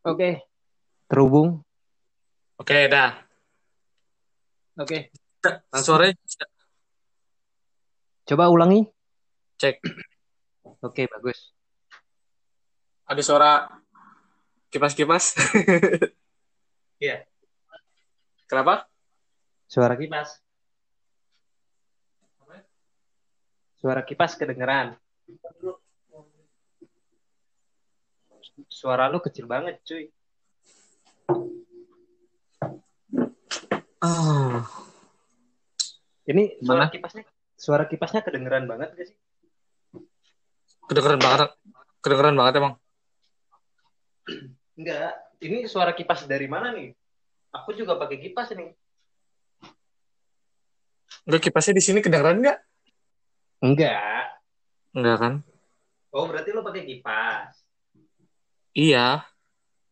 Oke, terhubung. Oke, dah. Oke, Langsung suaranya coba ulangi. cek. Oke, bagus. Ada suara kipas-kipas. Iya. Kenapa? Suara kipas. Suara kipas kedengeran. Suara lu kecil banget, cuy. Ah, Ini suara Mana? kipasnya suara kipasnya kedengeran banget gak sih? kedengeran banget. Kedengeran banget emang. Enggak. Ini suara kipas dari mana nih? Aku juga pakai kipas ini. Enggak kipasnya di sini kedengeran enggak? Enggak. Enggak kan? Oh, berarti lu pakai kipas. Iya.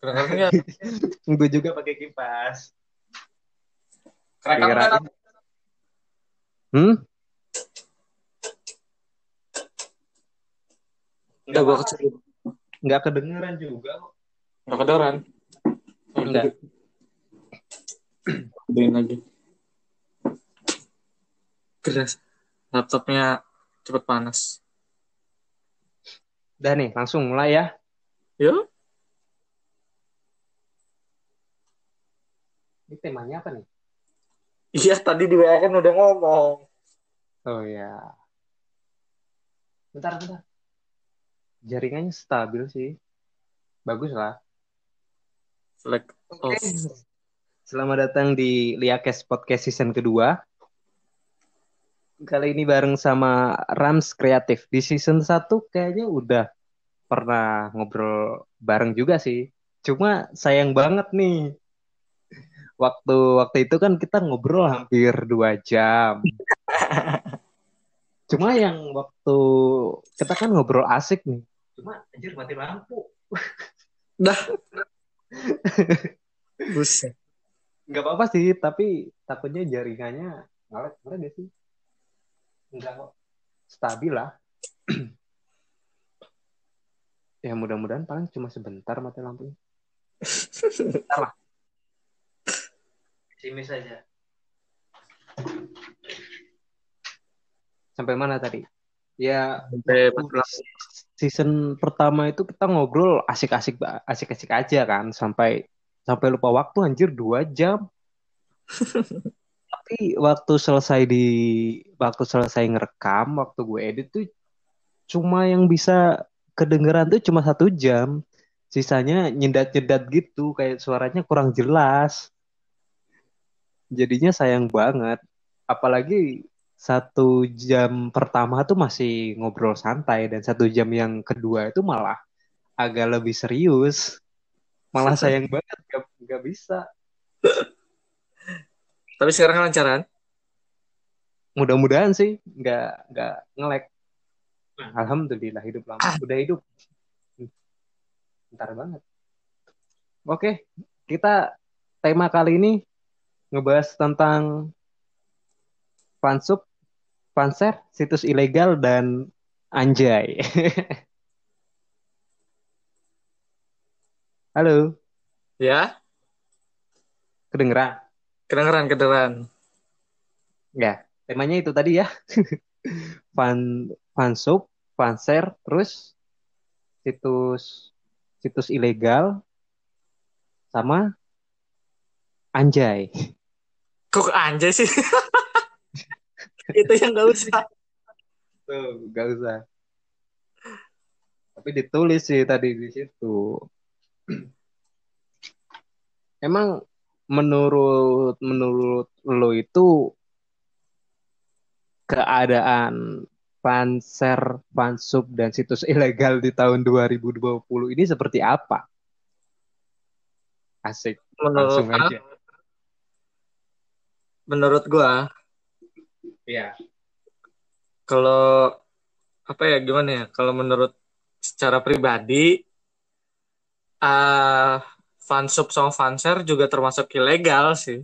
Enggak? Gue juga pakai kipas. Kerekam enggak? Hmm? Enggak, gua kecil. Enggak kedengeran juga kok. Enggak kedengeran. Enggak. Gedein lagi. Keras. Laptopnya cepet panas. Udah nih, langsung mulai ya. Yuk. Ini temanya apa nih? Iya, tadi di WA kan udah ngomong. Oh ya. Bentar, bentar. Jaringannya stabil sih. Bagus lah. Select Oke. off. Selamat datang di Liakes Podcast season kedua. Kali ini bareng sama Rams Kreatif. Di season 1 kayaknya udah pernah ngobrol bareng juga sih. Cuma sayang banget nih. Waktu waktu itu kan kita ngobrol hampir dua jam. Cuma yang waktu kita kan ngobrol asik nih. Cuma anjir mati lampu. Buset. Nggak apa-apa sih, tapi takutnya jaringannya ngalek ngalek gak sih? Enggak kok. Stabil lah. ya mudah-mudahan paling cuma sebentar mati lampunya. Bentar lah. Sini saja. Sampai mana tadi? Ya, Sampai season pertama itu kita ngobrol asik-asik asik-asik aja kan sampai sampai lupa waktu anjir dua jam tapi waktu selesai di waktu selesai ngerekam waktu gue edit tuh cuma yang bisa kedengeran tuh cuma satu jam. Sisanya nyedat-nyedat gitu kayak suaranya kurang jelas. Jadinya sayang banget. Apalagi satu jam pertama tuh masih ngobrol santai dan satu jam yang kedua itu malah agak lebih serius. Malah sayang banget gak, gak bisa. Tapi sekarang lancaran. mudah-mudahan sih nggak nggak ngelek alhamdulillah hidup lama. Udah hidup. Bentar banget. Oke kita tema kali ini ngebahas tentang fansub fanser situs ilegal dan anjay. Halo. Ya, kedengeran? Kedengeran, kedengeran. ya temanya itu tadi ya. Fan fansub fanser terus situs situs ilegal sama anjay Kok anjay sih? Itu yang gak usah. tuh gak usah tapi ditulis sih tadi di situ emang menurut menurut lo itu keadaan fanser, fansub dan situs ilegal di tahun 2020 ini seperti apa? Asik, Menurut langsung aja. menurut gua, Iya. kalau apa ya gimana ya? Kalau menurut secara pribadi, ah fansub sama fanser juga termasuk ilegal sih.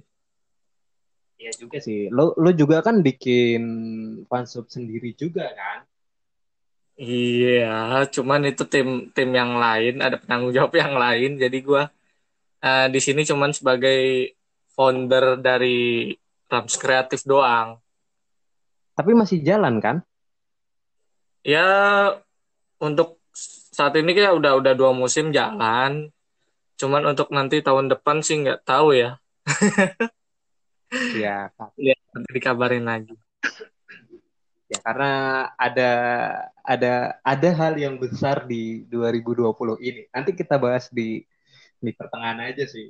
Iya juga sih. Lo lo juga kan bikin fansub sendiri juga kan? Iya, cuman itu tim tim yang lain, ada penanggung jawab yang lain. Jadi gue uh, di sini cuman sebagai founder dari Rams Kreatif doang. Tapi masih jalan kan? Ya, untuk saat ini kayak udah udah dua musim jalan. Cuman untuk nanti tahun depan sih nggak tahu ya. ya, lihat nanti dikabarin lagi. Ya karena ada ada ada hal yang besar di 2020 ini. Nanti kita bahas di di pertengahan aja sih.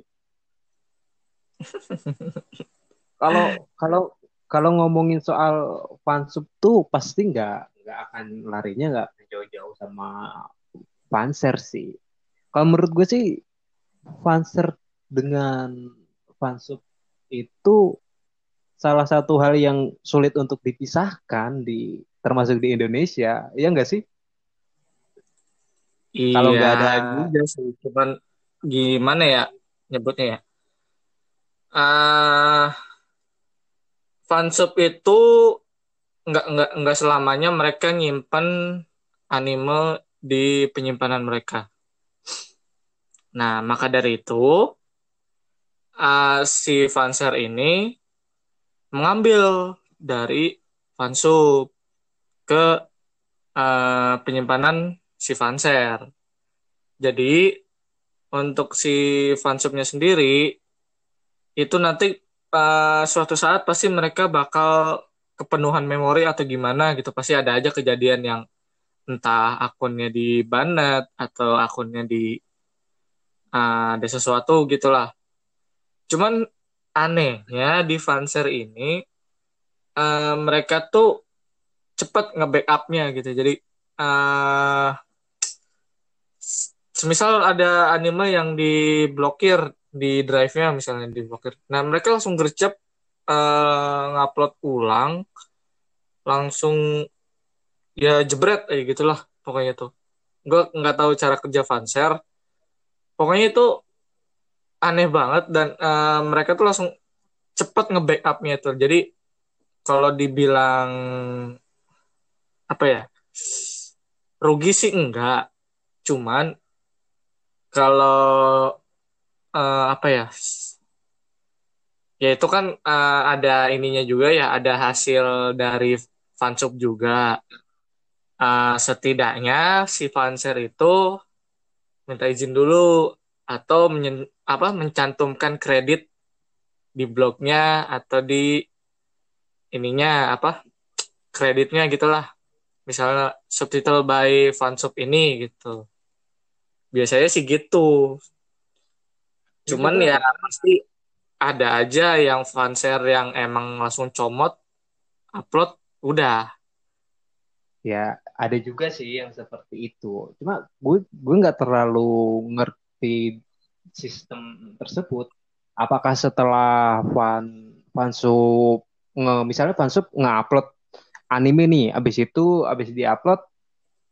Kalau kalau kalau ngomongin soal fansub tuh pasti nggak nggak akan larinya nggak jauh-jauh sama fanser sih. Kalau menurut gue sih fanser dengan fansub itu salah satu hal yang sulit untuk dipisahkan di termasuk di Indonesia, ya enggak sih? Iya, kalau nggak ada juga sih, cuman gimana ya nyebutnya ya? Uh, fansub itu nggak nggak nggak selamanya mereka nyimpan anime di penyimpanan mereka. Nah, maka dari itu uh, si fanser ini mengambil dari fansub ke uh, penyimpanan si fanser. Jadi untuk si fansubnya sendiri itu nanti uh, suatu saat pasti mereka bakal kepenuhan memori atau gimana gitu pasti ada aja kejadian yang entah akunnya di banet atau akunnya di uh, ada sesuatu gitulah. Cuman anehnya di Fanser ini uh, mereka tuh cepet nge-backupnya gitu. Jadi uh, semisal ada anime yang diblokir di drive-nya misalnya diblokir. Nah, mereka langsung gercep uh, ngupload ulang langsung ya jebret kayak gitulah pokoknya tuh gue nggak tahu cara kerja fanshare pokoknya itu aneh banget dan uh, mereka tuh langsung cepet nge-backupnya itu. Jadi kalau dibilang apa ya rugi sih enggak. Cuman kalau uh, apa ya ya itu kan uh, ada ininya juga ya ada hasil dari fansub juga. Uh, setidaknya si fanser itu minta izin dulu atau apa mencantumkan kredit di blognya atau di ininya apa kreditnya gitulah. Misalnya subtitle by fansub ini gitu. Biasanya sih gitu. Cuman ya pasti ada aja yang fanser yang emang langsung comot upload udah. Ya ada juga sih yang seperti itu. Cuma gue gue nggak terlalu ngerti sistem tersebut apakah setelah fan fansub nge, misalnya fansub nge-upload anime nih abis itu abis di-upload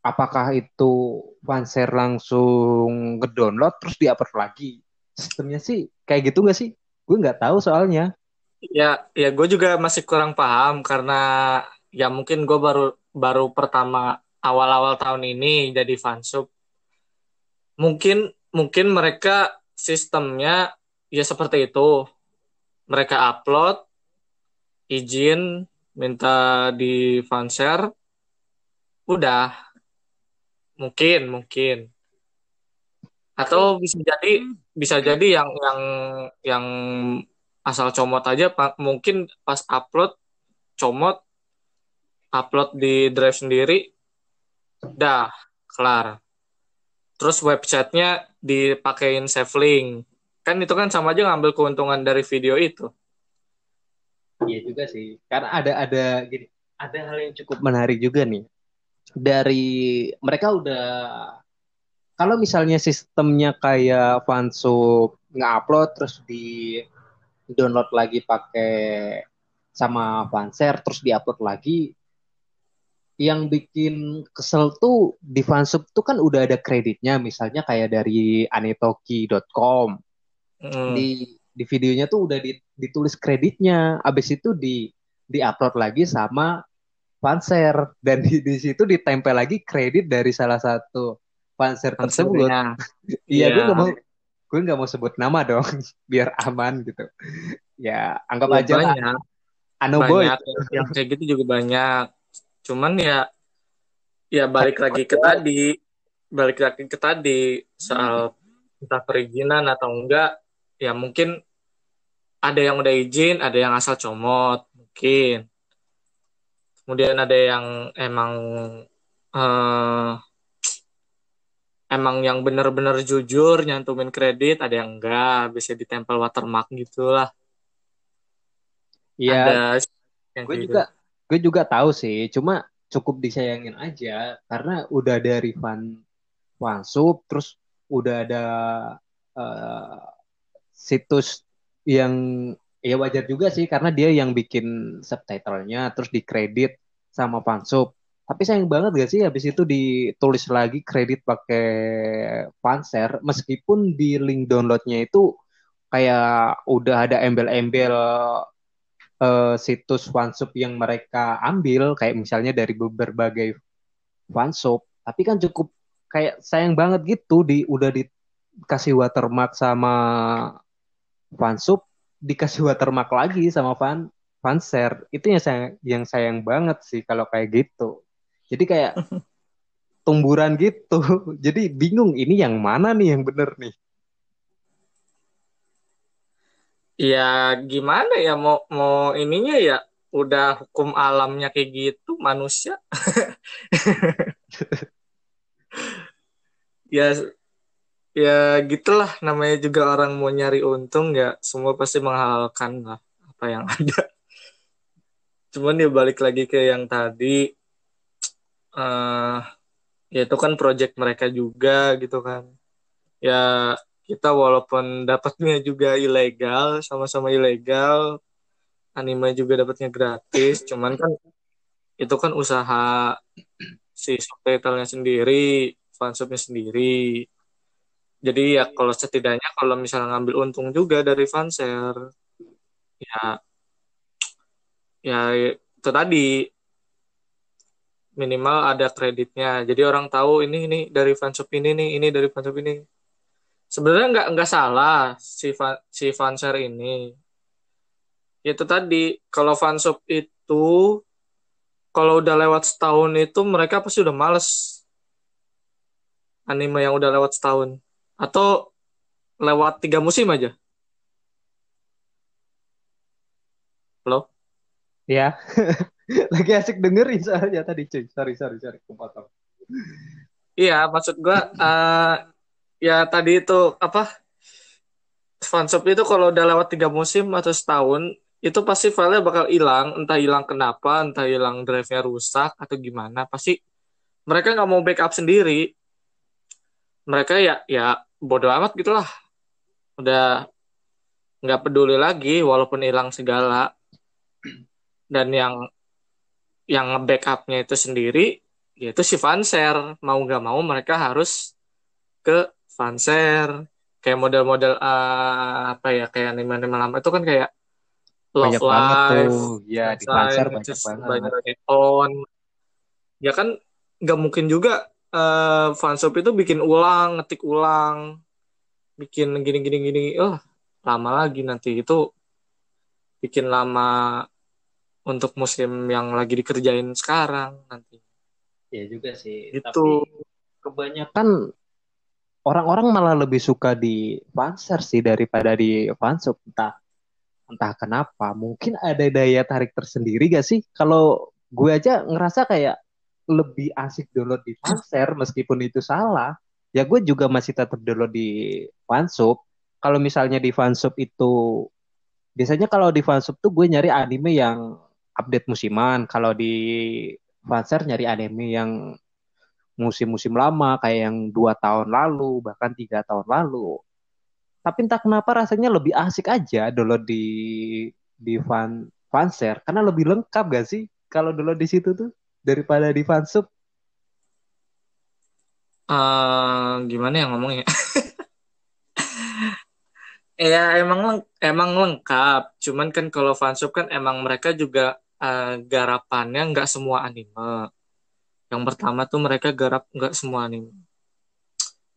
apakah itu fanser langsung ngedownload terus di-upload lagi? Sistemnya sih kayak gitu nggak sih? Gue nggak tahu soalnya. Ya ya gue juga masih kurang paham karena ya mungkin gue baru baru pertama awal-awal tahun ini jadi fansub mungkin mungkin mereka sistemnya ya seperti itu. Mereka upload izin minta di fanshare udah. Mungkin mungkin. Atau bisa jadi bisa jadi yang yang yang asal comot aja mungkin pas upload comot upload di drive sendiri, dah kelar. Terus websitenya dipakein save link. Kan itu kan sama aja ngambil keuntungan dari video itu. Iya juga sih. Karena ada ada gini, ada hal yang cukup menarik juga nih. Dari mereka udah kalau misalnya sistemnya kayak fansub nge-upload terus di download lagi pakai sama fanshare terus diupload lagi yang bikin kesel tuh di fansub tuh kan udah ada kreditnya misalnya kayak dari anetoki.com mm. di di videonya tuh udah ditulis kreditnya abis itu di di upload lagi sama fanser dan di, di situ ditempel lagi kredit dari salah satu fanser tersebut. Iya, gue gak mau gue nggak mau sebut nama dong biar aman gitu. Ya anggap ya, aja banyak. Anu boy. yang kayak gitu juga banyak. Cuman ya ya balik lagi ke tadi, balik lagi ke tadi soal entah perizinan atau enggak, ya mungkin ada yang udah izin, ada yang asal comot mungkin. Kemudian ada yang emang uh, emang yang bener-bener jujur nyantumin kredit ada yang enggak bisa ditempel watermark gitulah. Iya. Gue gitu. juga gue juga tahu sih cuma cukup disayangin aja karena udah ada refund Wansub terus udah ada uh, situs yang ya wajar juga sih karena dia yang bikin subtitlenya terus dikredit sama fansub tapi sayang banget gak sih habis itu ditulis lagi kredit pakai fanser meskipun di link downloadnya itu kayak udah ada embel-embel uh, situs fansub yang mereka ambil kayak misalnya dari berbagai fansub tapi kan cukup kayak sayang banget gitu di udah dikasih watermark sama fansub dikasih watermark lagi sama fan fanser itu yang saya yang sayang banget sih kalau kayak gitu. Jadi kayak tumburan gitu. Jadi bingung ini yang mana nih yang bener nih ya gimana ya mau mau ininya ya udah hukum alamnya kayak gitu manusia. Ya ya gitulah namanya juga orang mau nyari untung ya semua pasti menghalalkan lah apa yang ada. Cuman ya balik lagi ke yang tadi uh, ya itu kan project mereka juga gitu kan. Ya kita walaupun dapatnya juga ilegal sama-sama ilegal anime juga dapatnya gratis cuman kan itu kan usaha si subtitlenya sendiri fansubnya sendiri jadi ya kalau setidaknya kalau misalnya ngambil untung juga dari fanser, ya ya itu tadi minimal ada kreditnya. Jadi orang tahu ini ini dari fansub ini nih, ini dari fansub ini. Sebenarnya nggak nggak salah si fan, si fanser ini. Itu tadi kalau fansub itu kalau udah lewat setahun itu mereka pasti udah males anime yang udah lewat setahun atau lewat tiga musim aja? Halo? Ya, lagi asik dengerin soalnya tadi cuy. Sorry, sorry, sorry. Kepotong. Iya, maksud gua uh, ya tadi itu apa? Fansub itu kalau udah lewat tiga musim atau setahun, itu pasti filenya bakal hilang. Entah hilang kenapa, entah hilang drive-nya rusak atau gimana. Pasti mereka nggak mau backup sendiri mereka ya ya bodoh amat gitulah udah nggak peduli lagi walaupun hilang segala dan yang yang backupnya itu sendiri yaitu si fanser mau nggak mau mereka harus ke fanser kayak model-model uh, apa ya kayak anime-anime lama itu kan kayak Love banyak Life, tuh. ya di fanser banyak banget. Banyak on. Ya kan nggak mungkin juga uh, fansub itu bikin ulang, ngetik ulang, bikin gini gini gini, oh lama lagi nanti itu bikin lama untuk musim yang lagi dikerjain sekarang nanti. Ya juga sih. Itu Tapi kebanyakan orang-orang malah lebih suka di fanser sih daripada di fansub entah entah kenapa. Mungkin ada daya tarik tersendiri gak sih? Kalau gue aja ngerasa kayak lebih asik download di Fanser meskipun itu salah ya gue juga masih tetap download di Fansub kalau misalnya di Fansub itu biasanya kalau di Fansub tuh gue nyari anime yang update musiman kalau di Fanser nyari anime yang musim-musim lama kayak yang dua tahun lalu bahkan tiga tahun lalu tapi entah kenapa rasanya lebih asik aja download di di fan fanser karena lebih lengkap gak sih kalau download di situ tuh daripada di fansub? Uh, gimana ya ngomongnya? ya emang leng emang lengkap. Cuman kan kalau fansub kan emang mereka juga uh, garapannya nggak semua anime. Yang pertama tuh mereka garap nggak semua anime.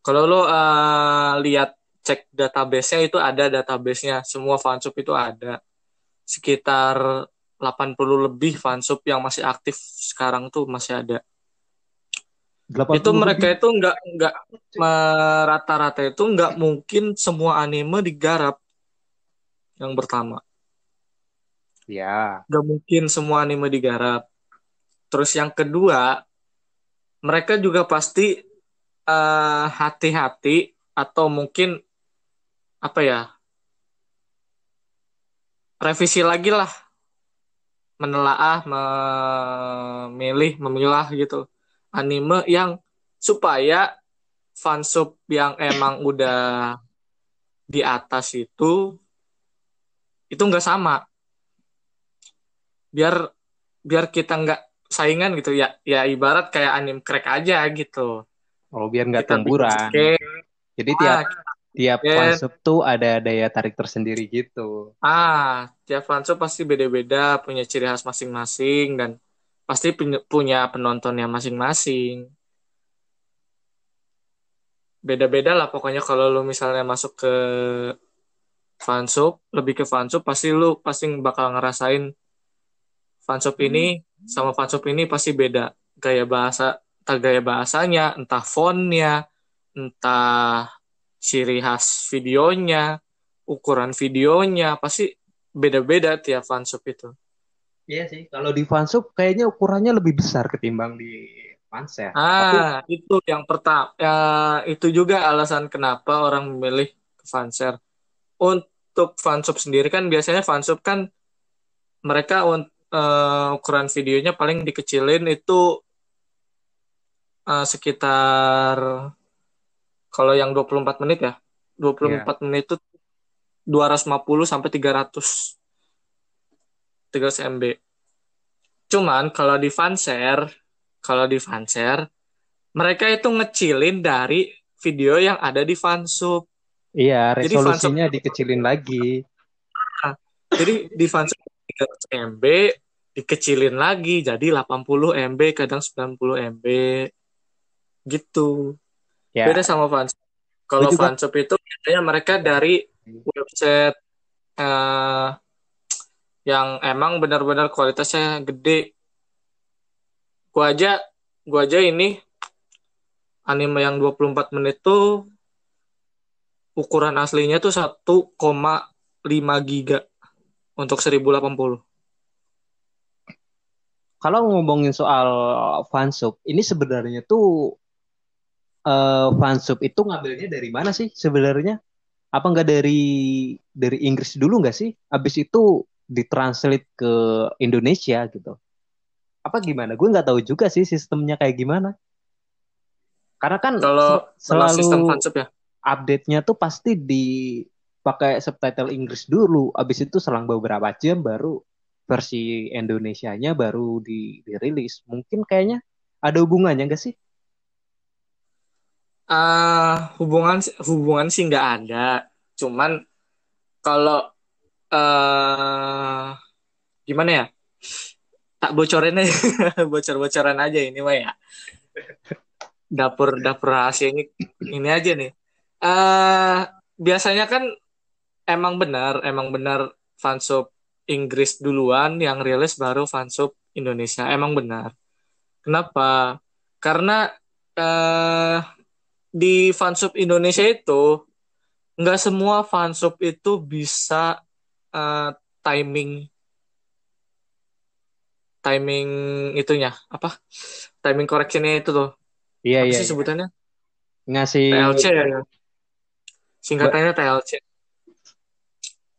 Kalau lo uh, lihat cek database-nya itu ada database-nya, semua fansub itu ada. Sekitar 80 lebih fansub yang masih aktif sekarang tuh masih ada. Itu mereka lebih. itu nggak nggak rata-rata itu nggak mungkin semua anime digarap. Yang pertama. Ya. Gak mungkin semua anime digarap. Terus yang kedua, mereka juga pasti uh, hati-hati atau mungkin apa ya revisi lagi lah. Menelaah memilih memilah gitu. Anime yang supaya fansub yang emang udah di atas itu itu nggak sama. Biar biar kita nggak saingan gitu. Ya ya ibarat kayak anime crack aja gitu. Oh biar nggak temburan jadi ah, tiap tiap yeah. fansub tuh ada daya tarik tersendiri gitu. Ah tiap fansub pasti beda-beda punya ciri khas masing-masing dan pasti punya penontonnya masing-masing. Beda-beda lah pokoknya kalau lu misalnya masuk ke fansub lebih ke fansub pasti lu pasti bakal ngerasain fansub ini sama fansub ini pasti beda. Gaya bahasa entah gaya bahasanya entah fontnya entah ciri khas videonya ukuran videonya pasti beda-beda tiap fansub itu. Iya sih kalau di fansub kayaknya ukurannya lebih besar ketimbang di fans ya ah Tapi... itu yang pertama ya, itu juga alasan kenapa orang memilih ke fanser untuk fansub sendiri kan biasanya fansub kan mereka untuk uh, ukuran videonya paling dikecilin itu uh, sekitar kalau yang 24 menit ya. 24 yeah. menit itu 250 sampai 300 300 MB cuman kalau di fanshare kalau di fanshare mereka itu ngecilin dari video yang ada di fansub. Iya resolusinya fansub, dikecilin lagi. Nah, jadi di fansub 300 MB dikecilin lagi jadi 80 MB kadang 90 MB gitu. Ya. beda sama fans kalau fansub itu biasanya mereka dari website uh, yang emang benar-benar kualitasnya gede. Gua aja gua aja ini anime yang 24 menit tuh ukuran aslinya tuh 1,5 giga untuk 1080. Kalau ngomongin soal fansub, ini sebenarnya tuh uh, fansub itu ngambilnya dari mana sih sebenarnya? Apa nggak dari dari Inggris dulu nggak sih? Abis itu ditranslate ke Indonesia gitu. Apa gimana? Gue nggak tahu juga sih sistemnya kayak gimana. Karena kan kalau selalu sistem fansub ya update-nya tuh pasti di pakai subtitle Inggris dulu, abis itu selang beberapa jam baru versi Indonesia-nya baru di, dirilis. Mungkin kayaknya ada hubungannya nggak sih? Uh, hubungan hubungan sih nggak ada. Cuman kalau uh, gimana ya? Tak bocorin aja, bocor-bocoran aja ini mah ya. Dapur dapur rahasia ini ini aja nih. Uh, biasanya kan emang benar, emang benar fansub Inggris duluan yang rilis baru fansub Indonesia. Emang benar. Kenapa? Karena eh, di fansub Indonesia itu nggak semua fansub itu bisa eh, timing timing itunya apa timing correctionnya itu tuh iya apa iya sih iya. sebutannya ngasih TLC ya singkatannya TLC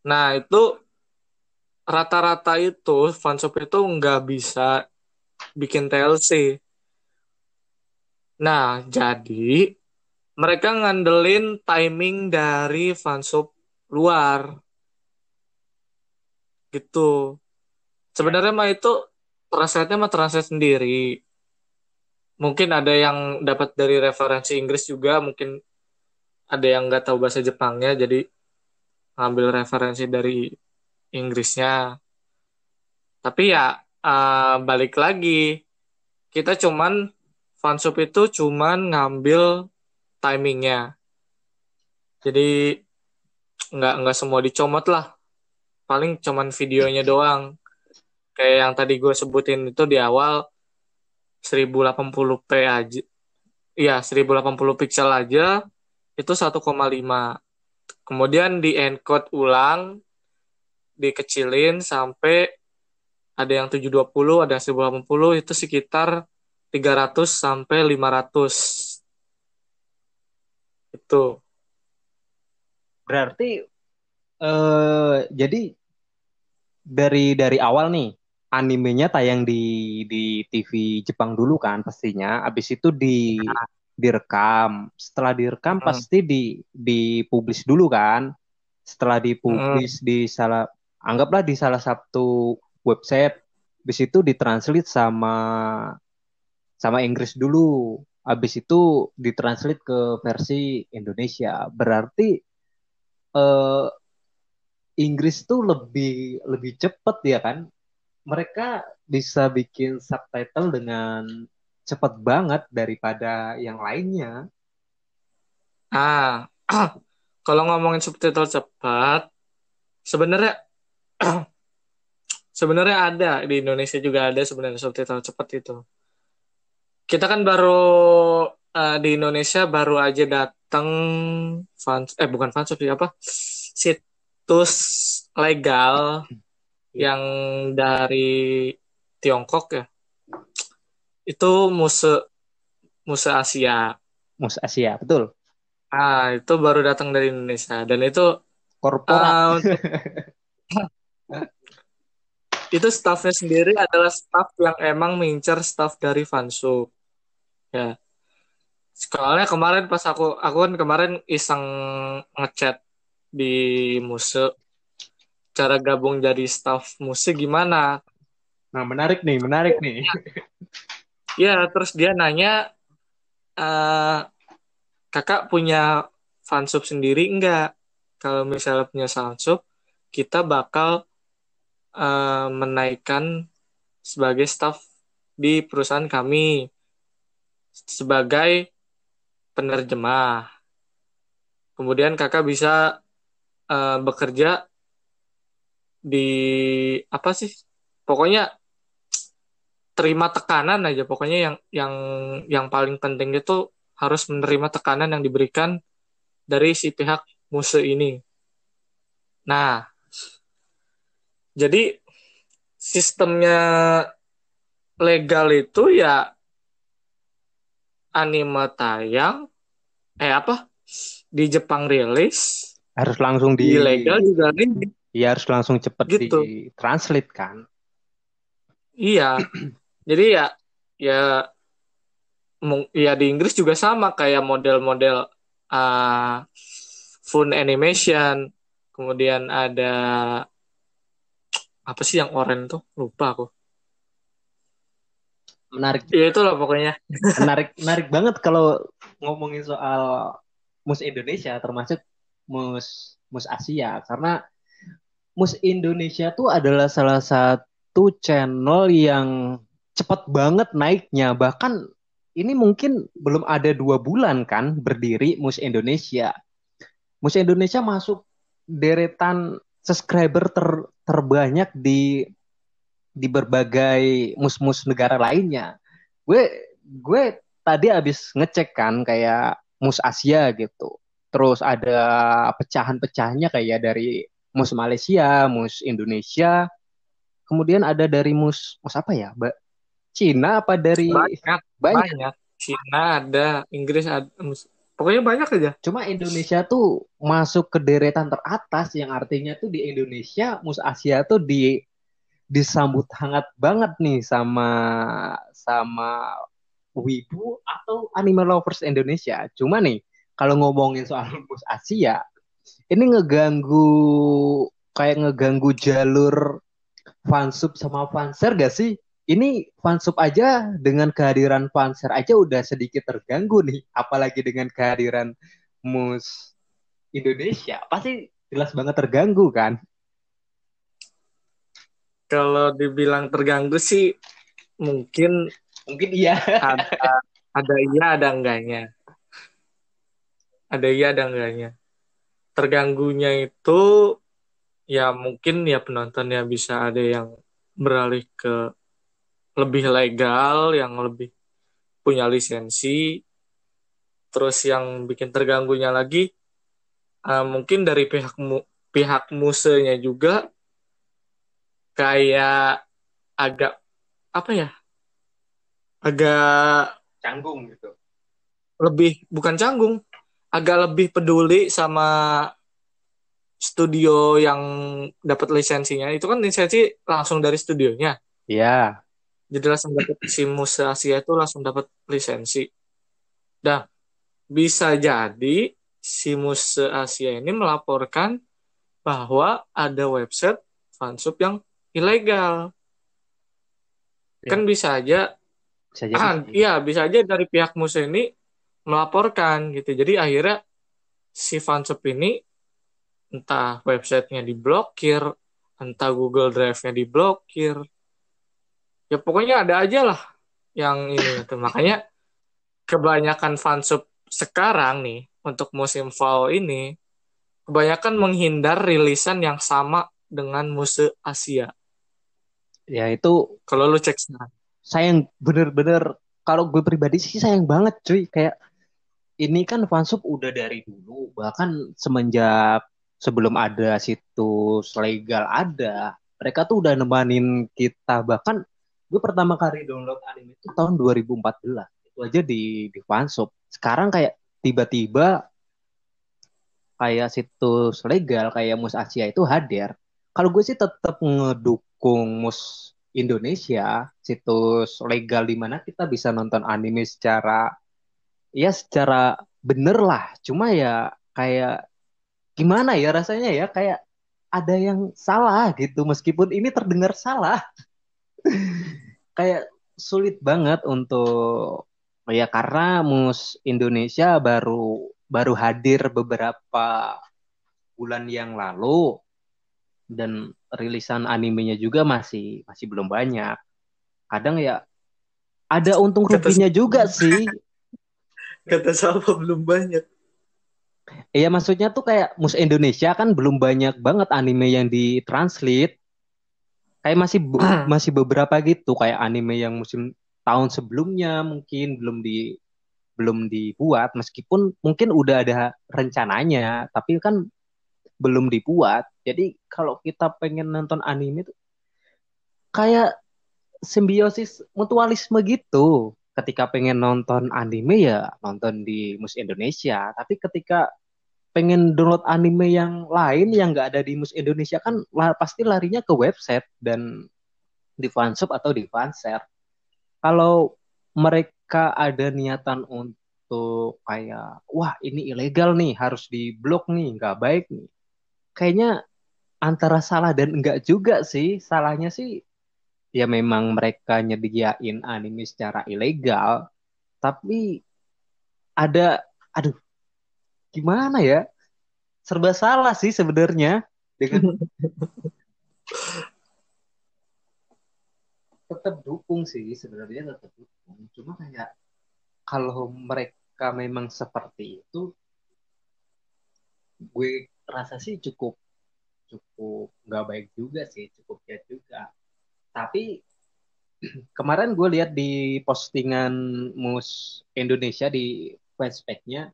Nah, itu rata-rata itu fansub itu nggak bisa bikin TLC. Nah, jadi mereka ngandelin timing dari fansub luar. Gitu. Sebenarnya mah itu translate-nya mah translate sendiri. Mungkin ada yang dapat dari referensi Inggris juga, mungkin ada yang nggak tahu bahasa Jepangnya, jadi ngambil referensi dari Inggrisnya. Tapi ya uh, balik lagi. Kita cuman fansub itu cuman ngambil timingnya. Jadi nggak nggak semua dicomot lah. Paling cuman videonya doang. Kayak yang tadi gue sebutin itu di awal 1080p aja iya 1080 pixel aja itu 1,5 kemudian di encode ulang dikecilin sampai ada yang 720 ada yang 1080 itu sekitar 300 sampai 500 itu berarti eh jadi dari dari awal nih animenya tayang di di TV Jepang dulu kan pastinya. Abis itu di nah. Direkam. Setelah direkam hmm. pasti di dipublish dulu kan. Setelah dipublish hmm. di salah anggaplah di salah satu website. Abis itu ditranslate sama sama Inggris dulu. Abis itu ditranslate ke versi Indonesia. Berarti eh, Inggris tuh lebih lebih cepet ya kan mereka bisa bikin subtitle dengan cepat banget daripada yang lainnya. Ah, kalau ngomongin subtitle cepat, sebenarnya sebenarnya ada di Indonesia juga ada sebenarnya subtitle cepat itu. Kita kan baru uh, di Indonesia baru aja datang fans eh bukan fans apa situs legal yang dari Tiongkok ya itu musuh musuh Asia. Musuh Asia betul. Ah itu baru datang dari Indonesia. Dan itu korporat uh, itu staffnya sendiri adalah staff yang emang mengincar staff dari Fansu ya. Soalnya kemarin pas aku aku kan kemarin iseng ngechat di musuh cara gabung jadi staff musik gimana? Nah, menarik nih, menarik nih. Ya, terus dia nanya, uh, kakak punya fansub sendiri enggak? Kalau misalnya punya fansub, kita bakal uh, menaikkan sebagai staff di perusahaan kami sebagai penerjemah. Kemudian kakak bisa uh, bekerja di apa sih pokoknya terima tekanan aja pokoknya yang yang yang paling penting itu harus menerima tekanan yang diberikan dari si pihak musuh ini. Nah, jadi sistemnya legal itu ya anime tayang eh apa di Jepang rilis harus langsung di, di legal juga rilis Iya harus langsung cepet gitu. di translate kan. Iya. Jadi ya ya ya di Inggris juga sama kayak model-model uh, fun animation, kemudian ada apa sih yang oranye tuh? Lupa aku. Menarik. Iya itu loh pokoknya. Menarik menarik banget kalau ngomongin soal mus Indonesia termasuk mus mus Asia karena Mus Indonesia tuh adalah salah satu channel yang cepat banget naiknya. Bahkan ini mungkin belum ada dua bulan kan berdiri Mus Indonesia. Mus Indonesia masuk deretan subscriber ter, terbanyak di di berbagai mus-mus negara lainnya. Gue gue tadi abis ngecek kan kayak mus Asia gitu. Terus ada pecahan-pecahannya kayak dari mus Malaysia, mus Indonesia, kemudian ada dari mus mus apa ya? Cina apa dari banyak, banyak. banyak. Cina ada, Inggris ada, pokoknya banyak aja. Cuma Indonesia tuh masuk ke deretan teratas yang artinya tuh di Indonesia mus Asia tuh di disambut hangat banget nih sama sama wibu atau animal lovers Indonesia. Cuma nih kalau ngomongin soal mus Asia, ini ngeganggu kayak ngeganggu jalur fansub sama fanser gak sih? Ini fansub aja dengan kehadiran fanser aja udah sedikit terganggu nih, apalagi dengan kehadiran mus Indonesia pasti jelas banget terganggu kan? kalau dibilang terganggu sih mungkin Mungkin iya. ada ada iya ada enggaknya. Ada iya ada enggaknya. Terganggunya itu ya mungkin ya penontonnya bisa ada yang beralih ke lebih legal, yang lebih punya lisensi. Terus yang bikin terganggunya lagi uh, mungkin dari pihak mu pihak musenya juga kayak agak apa ya agak Canggung gitu. lebih bukan canggung agak lebih peduli sama studio yang dapat lisensinya itu kan lisensi langsung dari studionya Iya. Jadi langsung dapat si Muse Asia itu langsung dapat lisensi dah bisa jadi si Muse Asia ini melaporkan bahwa ada website fansub yang ilegal Ya. kan bisa aja Bisa jadi. ah, iya bisa aja dari pihak Muse ini melaporkan gitu jadi akhirnya si fansub ini entah websitenya diblokir entah Google Drive-nya diblokir ya pokoknya ada aja lah yang ini gitu. Makanya kebanyakan fansub sekarang nih untuk musim fall ini kebanyakan menghindar rilisan yang sama dengan Muse Asia. Ya itu kalau lu cek sekarang. sayang bener-bener. Kalau gue pribadi sih sayang banget cuy. Kayak ini kan fansub udah dari dulu. Bahkan semenjak sebelum ada situs legal ada mereka tuh udah nemanin kita. Bahkan gue pertama kali download anime itu tahun 2014 itu aja di di fansub sekarang kayak tiba-tiba kayak situs legal kayak Mus Asia itu hadir. Kalau gue sih tetap ngedukung Mus Indonesia situs legal di mana kita bisa nonton anime secara ya secara bener lah. Cuma ya kayak gimana ya rasanya ya? Kayak ada yang salah gitu. Meskipun ini terdengar salah kayak sulit banget untuk ya karena mus Indonesia baru baru hadir beberapa bulan yang lalu dan rilisan animenya juga masih masih belum banyak. Kadang ya ada untung ruginya juga sih. Kata siapa? Belum banyak. Iya maksudnya tuh kayak mus Indonesia kan belum banyak banget anime yang ditranslate. Kayak masih be- Hmm. masih beberapa gitu kayak anime yang musim tahun sebelumnya mungkin belum di belum dibuat meskipun mungkin udah ada rencananya tapi kan belum dibuat. Jadi kalau kita pengen nonton anime tuh kayak simbiosis mutualisme gitu. Ketika pengen nonton anime ya nonton di Mus Indonesia, tapi ketika pengen download anime yang lain yang nggak ada di Mus Indonesia kan lah, pasti larinya ke website dan di fansub atau di fanshare. Kalau mereka ada niatan untuk kayak wah ini ilegal nih harus diblok nih nggak baik nih. Kayaknya antara salah dan enggak juga sih. Salahnya sih ya memang mereka nyediain anime secara ilegal, tapi ada aduh gimana ya? Serba salah sih sebenarnya dengan tetap dukung sih sebenarnya tetap dukung. Cuma kayak kalau mereka memang seperti itu gue rasa sih cukup cukup nggak baik juga sih, cukup ya juga. Tapi kemarin gue lihat di postingan Mus Indonesia di fanspage-nya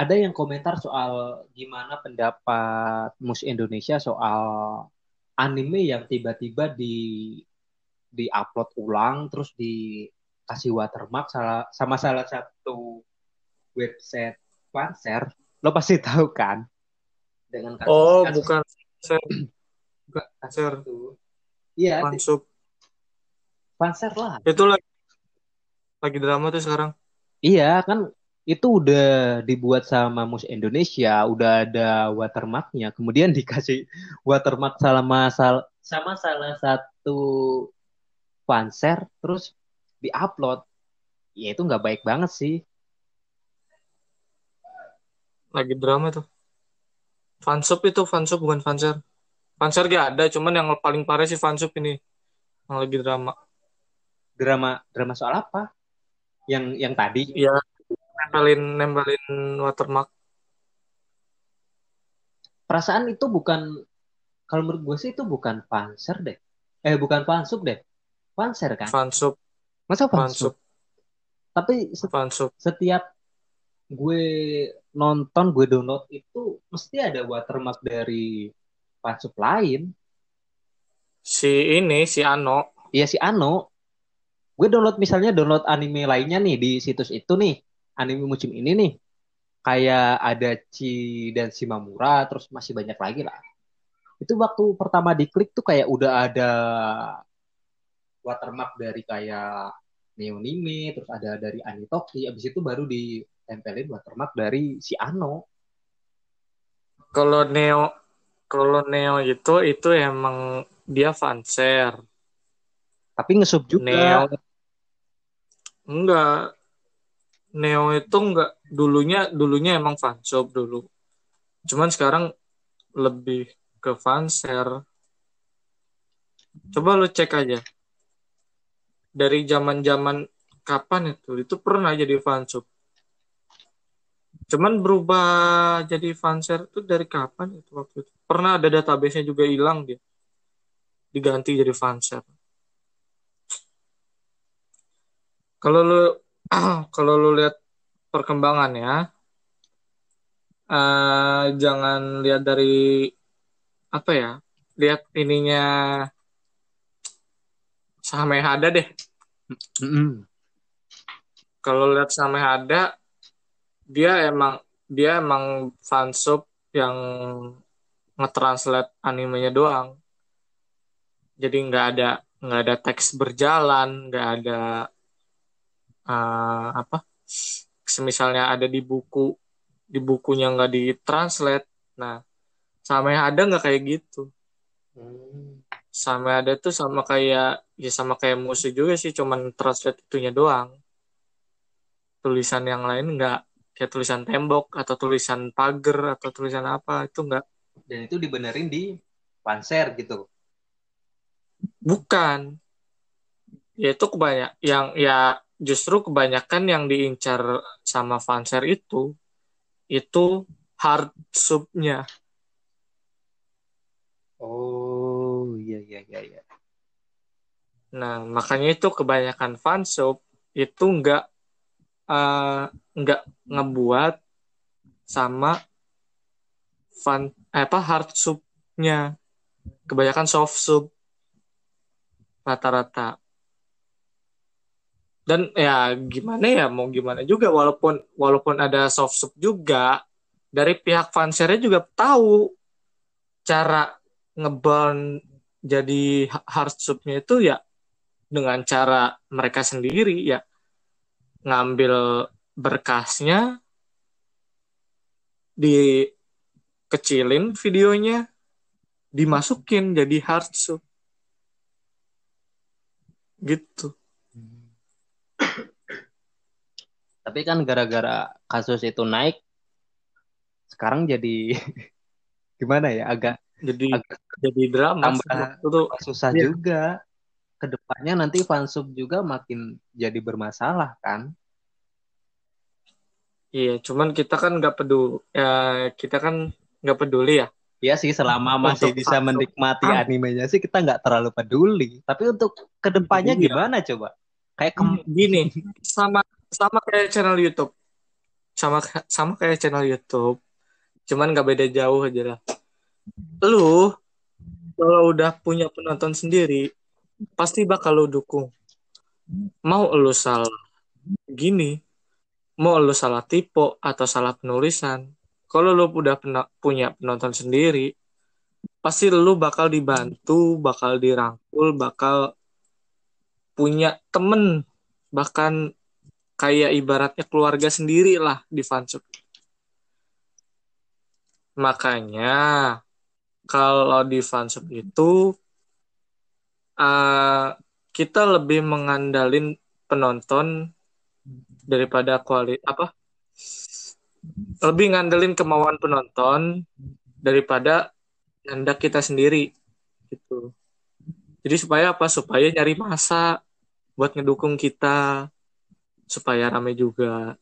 ada yang komentar soal gimana pendapat Mus Indonesia soal anime yang tiba-tiba di di upload ulang terus dikasih watermark salah, sama salah satu website fanshare lo pasti tahu kan? Dengan kasus, oh kasus- bukan bukan itu iya fansub fanshare lah. Itu lagi lagi drama tuh sekarang. Iya kan itu udah dibuat sama Mus Indonesia, udah ada watermarknya. Kemudian dikasih watermark sama sal sama salah satu fanshare, terus diupload. Ya itu nggak baik banget sih. lagi drama tuh fansub itu fansub bukan fanshare Fanser gak ada, cuman yang paling parah sih fansub ini. Yang lagi drama. Drama drama soal apa? Yang yang tadi? Iya, nempelin nempelin watermark. Perasaan itu bukan kalau menurut gue sih itu bukan fanser deh. Eh bukan fansub deh. Fanser kan? Fansub, Masa fansub? Tapi se- setiap gue nonton, gue download itu mesti ada watermark dari fansub lain. Si ini, si Ano. Iya si Ano. Gue download misalnya download anime lainnya nih di situs itu nih. Anime musim ini nih. Kayak ada Chi dan Shimamura, terus masih banyak lagi lah. Itu waktu pertama diklik tuh kayak udah ada watermark dari kayak Neonime, terus ada dari Anitoki, abis itu baru ditempelin watermark dari si Ano. Kalau Neo, kalau Neo itu itu emang dia fanser. Tapi ngesub juga. Neo enggak. Neo itu enggak dulunya dulunya emang fansub dulu. Cuman sekarang lebih ke fanser. Coba lu cek aja. Dari zaman-zaman kapan itu? Itu pernah jadi fansub. Cuman berubah jadi fanser itu dari kapan itu waktu itu? Pernah ada database-nya juga hilang dia. Diganti jadi fanser. Kalau lu kalau lu lihat perkembangannya eh jangan lihat dari apa ya? Lihat ininya Samehada deh. Mm-mm. Kalau lihat Samehada dia emang dia emang fansub yang nge-translate animenya doang. Jadi nggak ada nggak ada teks berjalan, nggak ada eh, apa? Semisalnya ada di buku di bukunya nggak ditranslate. Nah, sama ada nggak kayak gitu. Hmm. Sama ada tuh sama kayak ya sama kayak musuh juga sih, cuman translate itunya doang. Tulisan yang lain nggak kayak tulisan tembok atau tulisan pagar atau tulisan apa itu nggak Dan itu dibenerin di Panser gitu. bukan ya itu kebanyak yang ya justru kebanyakan yang diincar sama fanser itu itu hard subnya Oh iya iya iya. iya. nah makanya itu kebanyakan fansub itu nggak eh, nggak ngebuat sama fan eh, apa hard subnya kebanyakan soft sub rata-rata dan ya gimana ya mau gimana juga walaupun walaupun ada soft sub juga dari pihak fansernya juga tahu cara ngeburn jadi hard subnya itu ya dengan cara mereka sendiri ya. Ngambil berkasnya dikecilin videonya dimasukin jadi hard sub. Gitu Tapi kan gara-gara kasus itu naik, sekarang jadi gimana ya agak jadi agak jadi drama tambah itu susah Iya. juga. Ke depannya nanti fansub juga makin jadi bermasalah kan? iya cuman kita kan nggak peduli ya kita kan nggak peduli ya Iya sih selama masih Untuk bisa fansub. menikmati Ah. animenya sih kita nggak terlalu peduli. Tapi untuk ke depannya Iya. gimana coba? Kayak kem- gini sama sama kayak channel YouTube. Sama sama kayak channel YouTube. Cuman nggak beda jauh aja lah. Lu kalau udah punya penonton sendiri pasti bakal lu dukung. Mau lu salah gini mau lu salah tipe atau salah penulisan kalau lu udah pena- punya penonton sendiri pasti lu bakal dibantu bakal dirangkul bakal punya temen bahkan kayak ibaratnya keluarga sendiri lah di fansub. Makanya kalau di fansub itu eh, kita lebih mengandalin penonton daripada kuali apa? Lebih ngandelin kemauan penonton daripada kehendak kita sendiri gitu. Jadi supaya apa? Supaya nyari masa buat ngedukung kita supaya rame juga.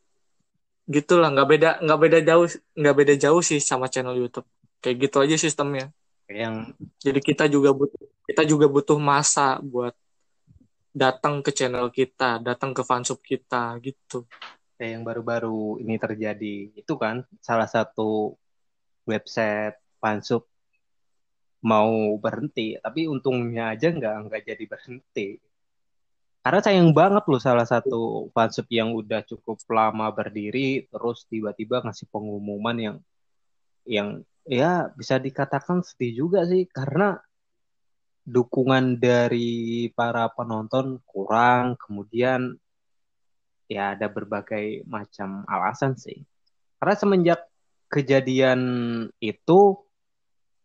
Gitulah nggak beda nggak beda jauh nggak beda jauh sih sama channel YouTube. Kayak gitu aja sistemnya. Yang jadi kita juga butuh kita juga butuh masa buat datang ke channel kita datang ke fansub kita gitu. Kayak yang baru-baru ini terjadi. Itu kan salah satu website fansub mau berhenti. Tapi untungnya aja nggak nggak jadi berhenti karena sayang banget loh salah satu fansub yang udah cukup lama berdiri terus tiba-tiba ngasih pengumuman yang yang ya bisa dikatakan sedih juga sih. Karena dukungan dari para penonton kurang kemudian ya ada berbagai macam alasan sih. Karena semenjak kejadian itu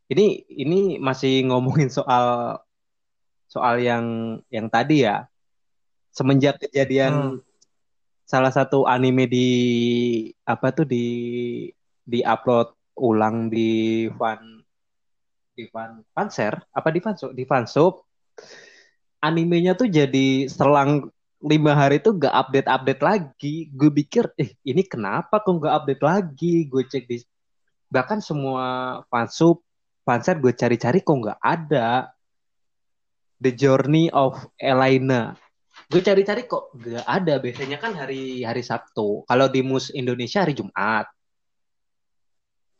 ini ini masih ngomongin soal soal yang yang tadi ya semenjak kejadian hmm. salah satu anime di apa tuh di di upload ulang di fan di fan fanser apa di fansub di fansub animenya tuh jadi selang lima hari itu gak update update lagi. Gue pikir eh ini kenapa kok gak update lagi? Gue cek di bahkan semua fansub fanser gue cari-cari kok gak ada. The Journey of Elena gue cari-cari kok gak ada. Biasanya kan hari hari Sabtu. Kalau di mus Indonesia hari Jumat.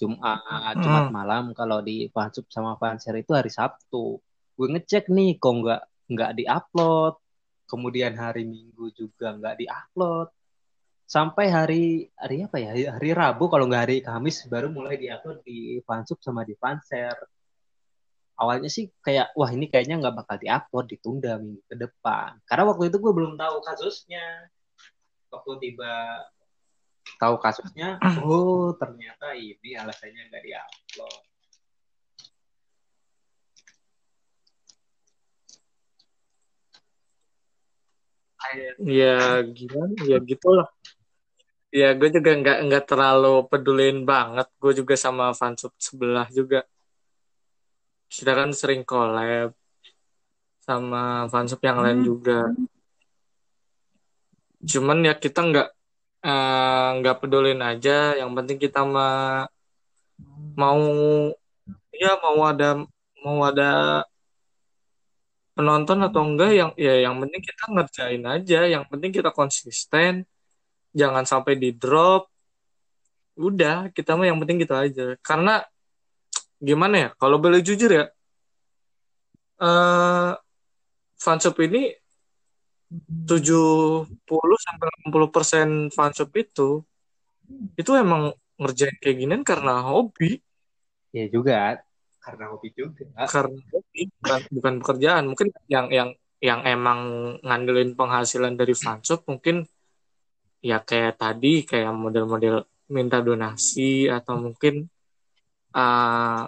Jumat Jumat hmm. malam. Kalau di fansub sama fanser itu hari Sabtu. Gue ngecek nih kok nggak nggak diupload. Kemudian hari Minggu juga nggak diupload. Sampai hari hari apa ya? Hari Rabu kalau nggak hari Kamis baru mulai diupload di fansub sama di fanser awalnya sih kayak wah ini kayaknya nggak bakal diupload ditunda minggu ke depan. Karena waktu itu gue belum tahu kasusnya. Waktu tiba tahu kasusnya oh ternyata ini alasannya nggak diupload. Ya gimana? Ya gitulah. Ya gue juga nggak nggak terlalu pedulin banget. Gue juga sama fansub sebelah juga kita kan sering collab sama fansub yang lain hmm. juga. Cuman ya kita nggak eh, nggak uh, pedulin aja. Yang penting kita mah mau ya mau ada mau ada penonton atau enggak yang ya yang penting kita ngerjain aja. Yang penting kita konsisten. Jangan sampai di drop. Udah kita mah yang penting gitu aja. Karena gimana ya? Kalau boleh jujur ya uh, fansub ini 70 sampai 60 persen fansub itu itu emang ngerjain kayak gini karena hobi. Ya juga karena hobi juga. Karena hobi bukan, bukan pekerjaan. Mungkin yang yang yang emang ngandelin penghasilan dari fansub mungkin ya kayak tadi kayak model-model minta donasi atau mungkin uh,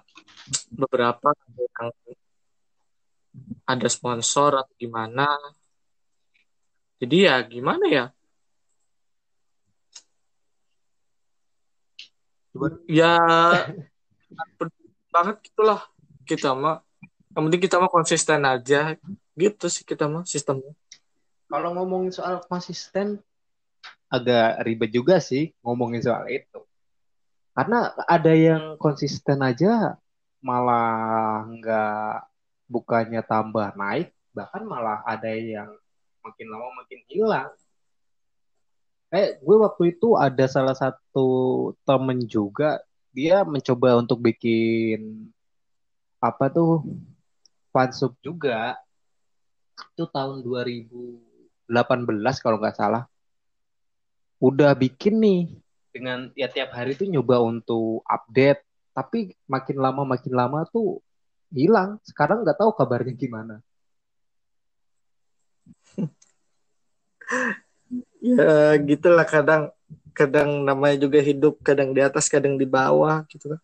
beberapa yang ada sponsor atau gimana. Jadi ya gimana ya? Ya banget gitulah kita mah. Yang penting kita mah konsisten aja gitu sih kita mah sistemnya. Kalau ngomongin soal konsisten agak ribet juga sih ngomongin soal itu. Karena ada yang konsisten aja malah nggak bukannya tambah naik, bahkan malah ada yang makin lama makin hilang. Eh, gue waktu itu ada salah satu temen juga, dia mencoba untuk bikin apa tuh fansub juga. Itu tahun 2018 kalau nggak salah. Udah bikin nih dengan ya tiap hari tuh nyoba untuk update tapi makin lama makin lama tuh hilang. Sekarang nggak tahu kabarnya gimana. Ya gitulah kadang kadang namanya juga hidup kadang di atas kadang di bawah gitu kan.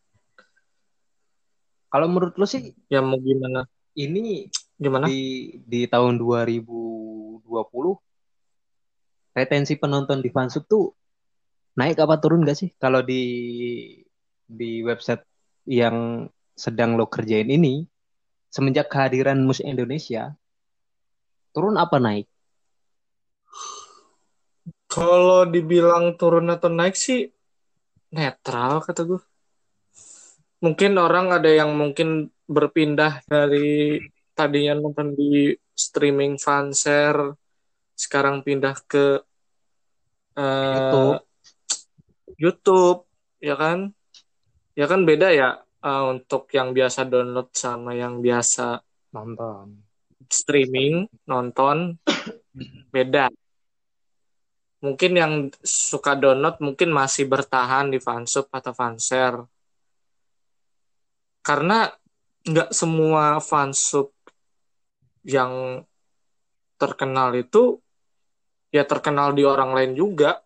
Kalau menurut lo sih ya mau gimana? ini gimana? di di tahun 2020 retensi penonton di fansub tuh naik apa turun gak sih kalau di di website yang sedang lo kerjain ini semenjak kehadiran musik Indonesia turun apa naik? Kalau dibilang turun atau naik sih netral kata gue. Mungkin orang ada yang mungkin berpindah dari tadinya nonton di streaming fanshare sekarang pindah ke uh, YouTube. YouTube ya kan? Ya kan beda ya uh, untuk yang biasa download sama yang biasa nonton. streaming nonton beda. Mungkin yang suka download mungkin masih bertahan di fansub atau fanshare. Karena nggak semua fansub yang terkenal itu ya terkenal di orang lain juga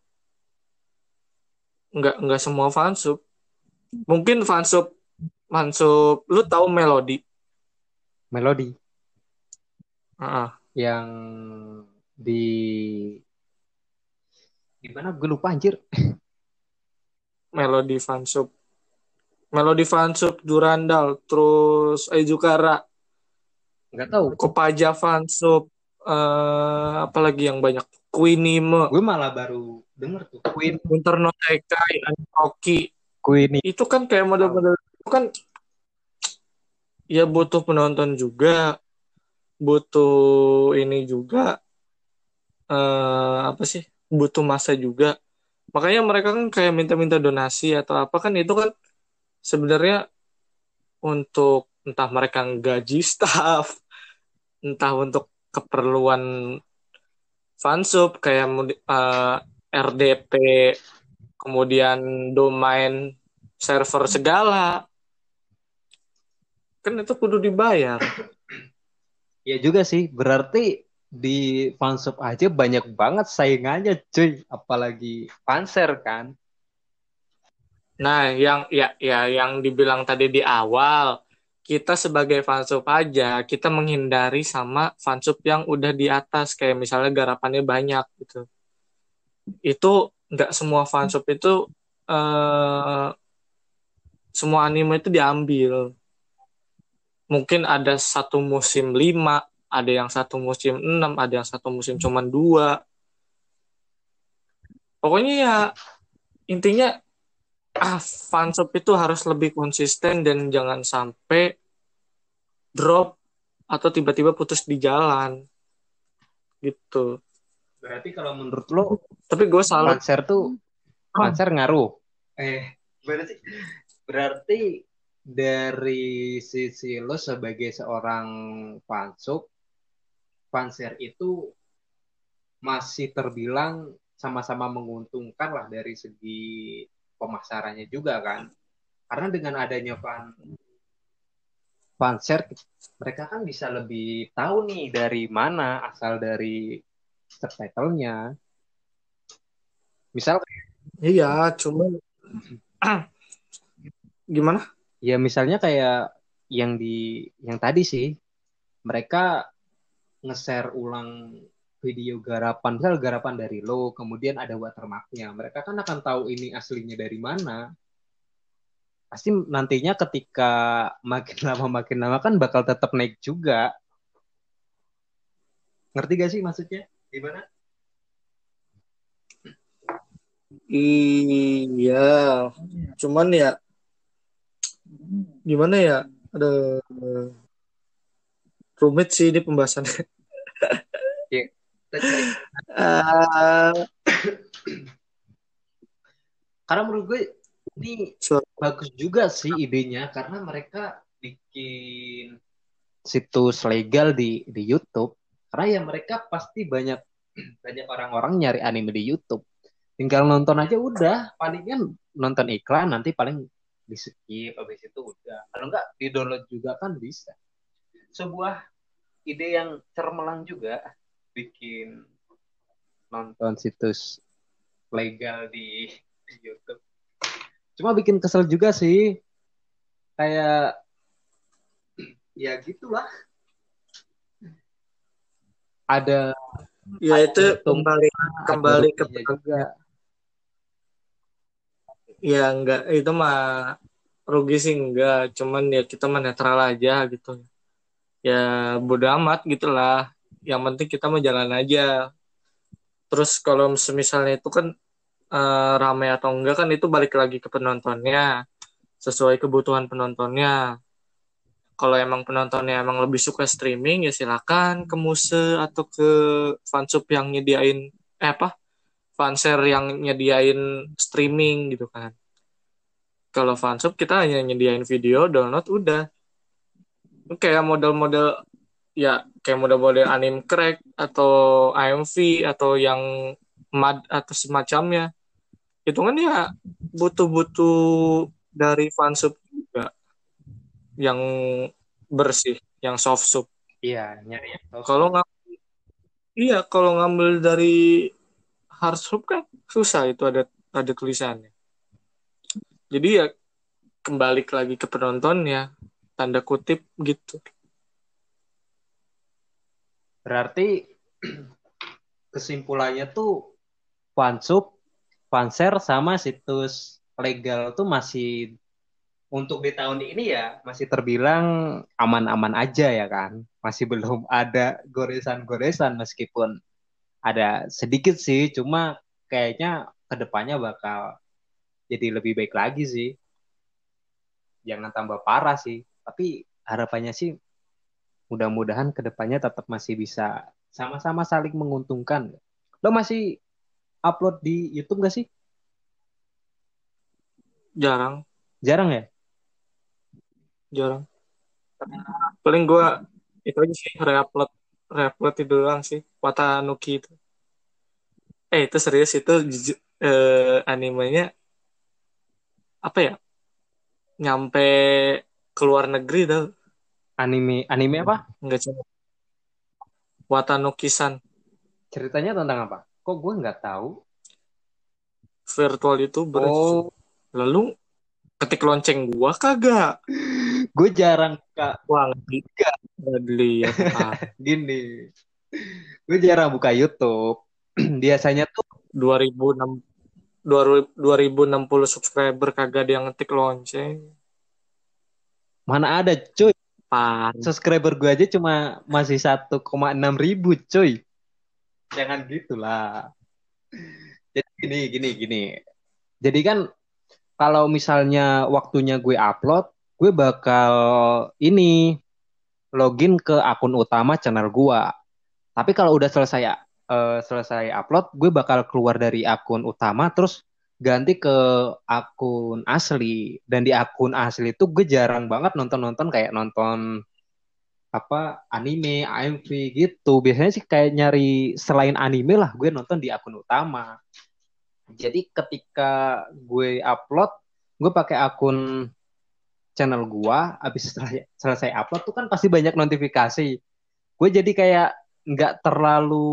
nggak nggak semua fansub. Mungkin fansub fansub lu tahu melodi melodi uh -uh. yang di di mana gue lupa anjir. Melodi fansub. Melodi fansub Durandal terus Aizukara. Nggak tahu. Kopaja fansub uh, apalagi yang banyak? Queenime gue malah baru denger tuh. Queen Winter No Tekai Oki Queen. Itu kan kayak model-model itu kan ya butuh penonton juga butuh ini juga uh, apa sih butuh masa juga. Makanya mereka kan kayak minta-minta donasi atau apa kan itu kan sebenarnya untuk entah mereka gaji staff entah untuk keperluan fansub kayak uh, RDP kemudian domain server segala. Kan itu kudu dibayar. Ya juga sih berarti di fansub aja banyak banget saingannya cuy. Apalagi fanser kan. Nah yang ya ya yang dibilang tadi di awal kita sebagai fansub aja kita menghindari sama fansub yang udah di atas. Kayak misalnya garapannya banyak gitu itu nggak semua fansub itu uh, semua anime itu diambil. Mungkin ada satu musim lima, ada yang satu musim enam, ada yang satu musim cuma dua. Pokoknya ya intinya ah fansub itu harus lebih konsisten dan jangan sampai drop atau tiba-tiba putus di jalan gitu. Berarti kalau menurut lo, tapi gue salah. Konser tuh, konser ngaruh. Eh, berarti berarti dari sisi lo sebagai seorang fansub, konser itu masih terbilang sama-sama menguntungkan lah dari segi pemasarannya juga kan. Karena dengan adanya fan fanshare mereka kan bisa lebih tahu nih dari mana asal dari subtitlenya. Misal iya cuma gimana? Ya misalnya kayak yang di yang tadi sih mereka nge-share ulang video garapan misal garapan dari lo kemudian ada watermarknya. Mereka kan akan tahu ini aslinya dari mana. Pasti nantinya ketika makin lama makin lama kan bakal tetap naik juga. Ngerti gak sih maksudnya Gimana? Iya, cuman ya gimana ya? Ada rumit sih ini pembahasannya. uh, karena menurut gue ini so, bagus juga sih idenya karena mereka bikin situs legal di di YouTube karena ya mereka pasti banyak banyak orang-orang nyari anime di YouTube. Tinggal nonton aja udah, palingan nonton iklan nanti paling di skip habis itu udah. Kalau enggak di download juga kan bisa. Sebuah ide yang cermelang juga bikin nonton situs legal di, di YouTube. Cuma bikin kesel juga sih. Kayak ya gitulah ada ya itu kembali kembali ke juga. ya enggak itu mah rugi sih enggak. Cuman ya kita mah netral aja gitu. Ya bodo amat gitulah yang penting kita mau jalan aja. Terus kalau misalnya itu kan uh, ramai atau enggak kan itu balik lagi ke penontonnya. Sesuai kebutuhan penontonnya kalau emang penontonnya emang lebih suka streaming ya silakan ke Muse atau ke fansub yang nyediain eh apa? Fanshare yang nyediain streaming gitu kan. Kalau fansub kita hanya nyediain video download udah. Kayak model-model ya kayak model-model anime crack atau AMV atau yang mad atau semacamnya. Itu kan ya butuh-butuh dari fansub juga yang bersih yang soft sub iya nyari kalau nggak iya kalau ngambil dari hard sub kan susah itu ada ada tulisannya. Jadi ya kembali lagi ke penonton ya tanda kutip gitu. Berarti kesimpulannya tuh fansub fanshare sama situs legal tuh masih untuk di tahun ini ya masih terbilang aman-aman aja ya kan. Masih belum ada goresan-goresan meskipun ada sedikit sih cuma kayaknya ke depannya bakal jadi lebih baik lagi sih. Jangan tambah parah sih tapi harapannya sih mudah-mudahan ke depannya tetap masih bisa sama-sama saling menguntungkan. Lo masih upload di YouTube gak sih? Jarang. Jarang ya jarang. Paling gue itu aja sih reupload reupload itu doang sih Watanuki itu. Eh itu serius itu eh, animenya apa ya? Nyampe keluar negeri dah anime anime apa? Enggak cuma. Watanuki-san ceritanya tentang apa? Kok gue nggak tahu? Virtual itu oh. lalu ketik lonceng gua kagak gue jarang buka wah enggak. Ya gini. Gue jarang buka YouTube. Biasanya tuh 2006 2060 subscriber kagak ada yang ngetik lonceng. Mana ada cuy. Pan. subscriber gue aja cuma masih 1,6 ribu cuy. Jangan gitulah. Jadi gini gini gini. Jadi kan kalau misalnya waktunya gue upload gue bakal ini login ke akun utama channel gue. Tapi kalau udah selesai uh, selesai upload, gue bakal keluar dari akun utama terus ganti ke akun asli. Dan di akun asli itu gue jarang banget nonton-nonton kayak nonton apa anime, AMV gitu. Biasanya sih kayak nyari selain anime lah gue nonton di akun utama. Jadi ketika gue upload, gue pakai akun channel gua habis selesai, selesai upload tuh kan pasti banyak notifikasi. Gue jadi kayak nggak terlalu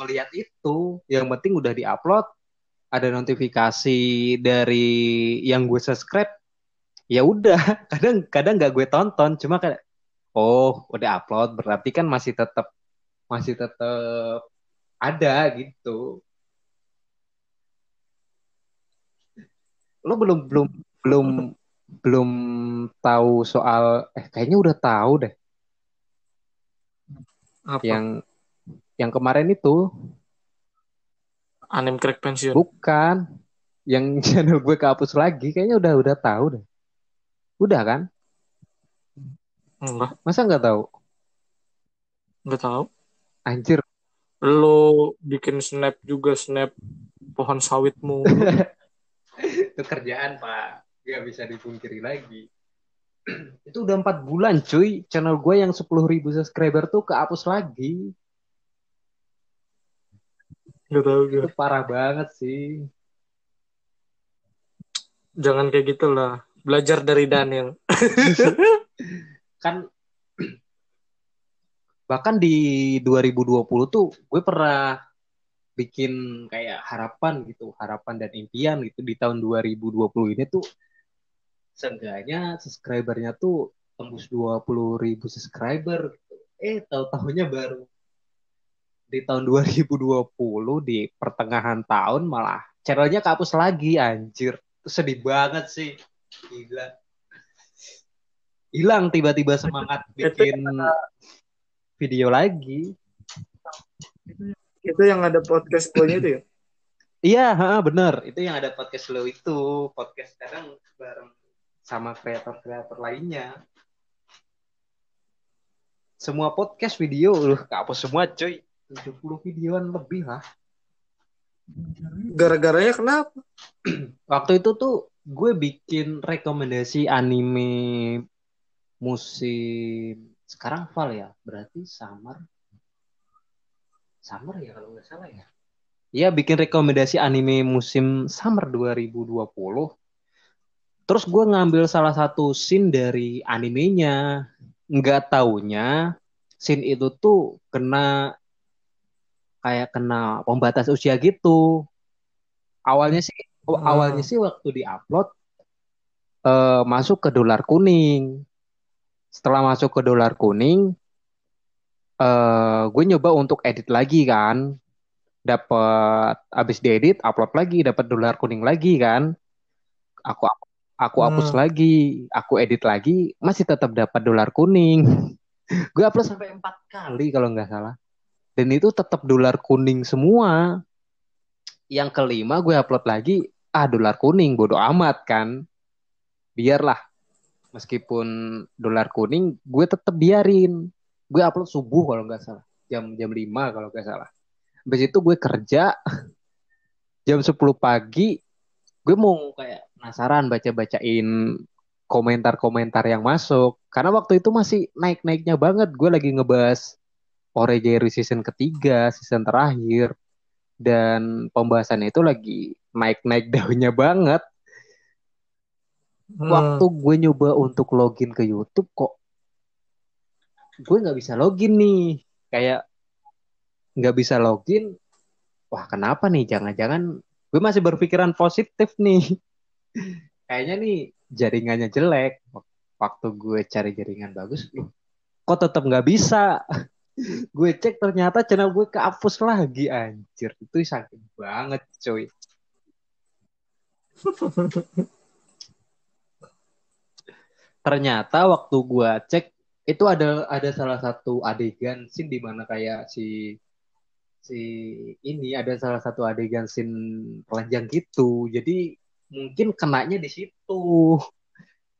ngelihat itu. Yang penting udah diupload ada notifikasi dari yang gue subscribe ya udah. Kadang kadang nggak gue tonton cuma kayak oh udah upload berarti kan masih tetap masih tetap ada gitu. Lo belum belum belum belum tahu soal eh kayaknya udah tahu deh. Apa? Yang yang kemarin itu Anim crack pensiun. Bukan. Yang channel gue kehapus lagi kayaknya udah udah tahu deh. Udah kan? Enggak. Masa nggak tahu? Nggak tahu. Anjir. Lo bikin snap juga snap pohon sawitmu. Itu kerjaan, Pak nggak bisa dipungkiri lagi itu udah empat bulan cuy channel gue yang sepuluh ribu subscriber tuh kehapus lagi Gak tahu gue. Itu parah banget sih. Jangan kayak gitulah. Belajar dari Daniel. kan bahkan di 2020 tuh gue pernah bikin kayak harapan gitu, harapan dan impian gitu di tahun 2020 ini tuh seenggaknya subscribernya tuh tembus 20 ribu subscriber gitu. eh tahu-tahunya baru di tahun 2020 di pertengahan tahun malah channelnya kehapus lagi anjir sedih banget sih Gila. Hilang tiba-tiba semangat bikin video lagi. Itu yang ada podcast gue itu ya? Iya, ha, bener. Itu yang ada podcast lo itu. Podcast sekarang bareng sama kreator-kreator lainnya. Semua podcast video, loh, kehapus semua coy. 70 videoan lebih lah. Gara-garanya kenapa? Waktu itu tuh gue bikin rekomendasi anime musim sekarang fall ya berarti summer summer ya kalau nggak salah ya Iya bikin rekomendasi anime musim summer 2020 terus gue ngambil salah satu scene dari animenya. Nggak taunya scene itu tuh kena kayak kena pembatas usia gitu. Awalnya sih Hmm. awalnya sih waktu diupload eh, masuk ke dolar kuning. Setelah masuk ke dolar kuning eh gue nyoba untuk edit lagi kan. Dapat abis diedit upload lagi dapat dolar kuning lagi kan. Aku aku hapus Hmm. lagi aku edit lagi masih tetap dapat dolar kuning. Gue upload sampai empat kali kalau nggak salah. Dan itu tetap dolar kuning semua. Yang kelima gue upload lagi ah dolar kuning bodo amat kan? Biarlah meskipun dolar kuning gue tetap biarin. Gue upload subuh kalau nggak salah jam jam 5 kalau nggak salah. Habis itu gue kerja jam 10 pagi gue mau kayak penasaran baca-bacain komentar-komentar yang masuk. Karena waktu itu masih naik-naiknya banget. Gue lagi ngebahas Oregairu season ketiga season terakhir. Dan pembahasannya itu lagi naik-naik daunnya banget. Hmm. waktu gue nyoba untuk login ke YouTube kok gue nggak bisa login nih. Kayak nggak bisa login. Wah kenapa nih? Jangan-jangan gue masih berpikiran positif nih kayaknya nih jaringannya jelek. Waktu gue cari jaringan bagus loh kok tetap nggak bisa? Gue cek ternyata channel gue kehapus lagi anjir. Itu sakit banget cuy. Ternyata waktu gua cek itu ada ada salah satu adegan scene di mana kayak si si ini ada salah satu adegan scene telanjang gitu. Jadi mungkin kenanya di situ.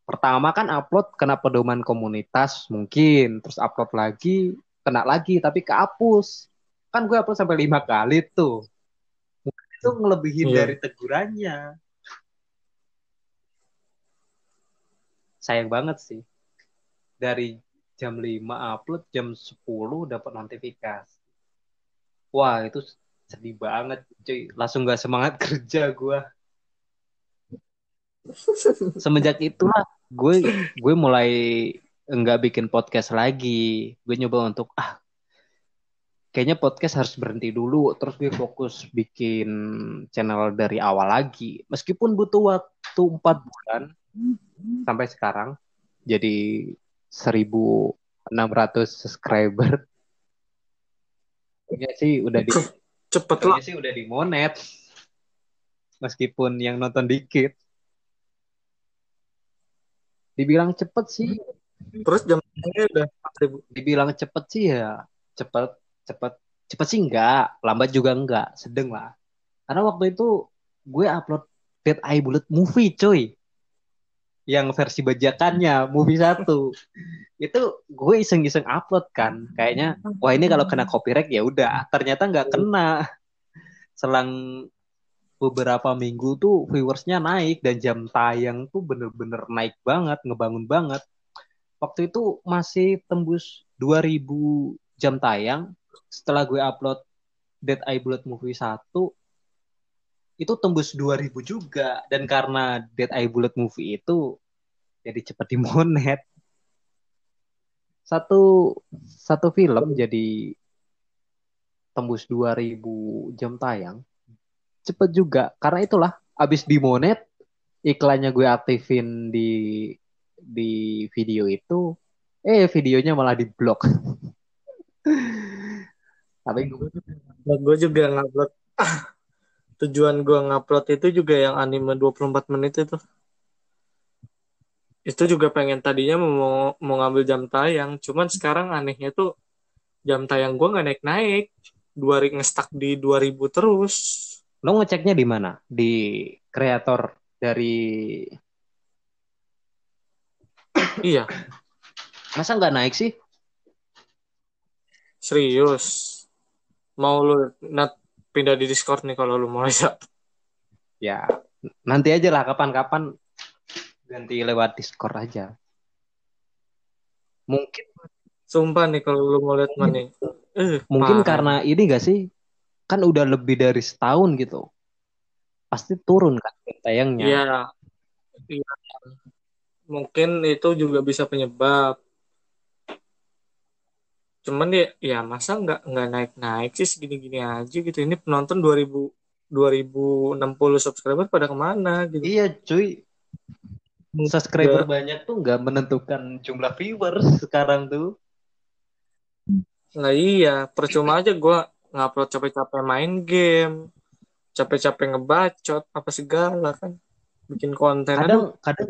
Pertama kan upload kena pedoman komunitas mungkin, terus upload lagi kena lagi tapi kehapus. Kan gue upload sampai lima kali tuh. Mungkin itu ngelebihin Iya. dari tegurannya. sayang banget sih. Dari jam 5 upload, jam 10 dapat notifikasi. Wah, itu sedih banget, cuy. Langsung gak semangat kerja gua. Semenjak itulah gue gue mulai enggak bikin podcast lagi. Gue nyoba untuk ah kayaknya podcast harus berhenti dulu terus gue fokus bikin channel dari awal lagi. Meskipun butuh waktu 4 bulan sampai sekarang jadi 1600 subscriber. Ya sih udah di Cepet lah. sih udah di monet. Meskipun yang nonton dikit. Dibilang cepet sih, Terus jam ini udah 4000. dibilang cepet sih ya cepet cepet cepet sih enggak, lambat juga enggak, sedang lah. Karena waktu itu gue upload Dead Eye Bullet movie cuy. Yang versi bajakannya, movie satu. Itu gue iseng-iseng upload kan. Kayaknya, wah ini kalau kena copyright ya udah. Ternyata nggak kena. Selang beberapa minggu tuh viewersnya naik dan jam tayang tuh bener-bener naik banget, ngebangun banget. Waktu itu masih tembus 2000 jam tayang. Setelah gue upload Dead Eye Bullet movie 1 itu tembus 2000 juga dan karena Dead Eye Bullet movie itu jadi cepat dimonet satu satu film jadi tembus 2000 jam tayang cepet juga karena itulah abis dimonet iklannya gue aktifin di di video itu eh videonya malah di blok tapi gue juga ngupload. Tujuan gue ngupload itu juga yang anime 24 menit itu. itu juga pengen tadinya mau mau ngambil jam tayang cuman sekarang anehnya tuh jam tayang gue nggak naik naik dua ngestak di 2000 terus Lo ngeceknya di mana? Di kreator dari iya masa nggak naik sih? serius mau lu nat pindah di discord nih kalau lu mau lihat Ya nanti aja lah kapan-kapan ganti lewat Discord aja. Mungkin sumpah nih kalau lu mau lihat mana eh, mungkin parah. karena ini gak sih? Kan udah lebih dari setahun gitu. Pasti turun kan tayangnya. Iya. Iya. Mungkin itu juga bisa penyebab. Cuman ya, ya masa nggak nggak naik naik sih segini-gini aja gitu. Ini penonton 2000 2060 subscriber pada ke mana gitu. Iya cuy. Subscriber banyak tuh nggak menentukan jumlah viewers sekarang tuh. Nah iya, percuma aja gue ngupload capek-capek main game, capek-capek ngebacot apa segala kan, bikin konten. Kadang kadang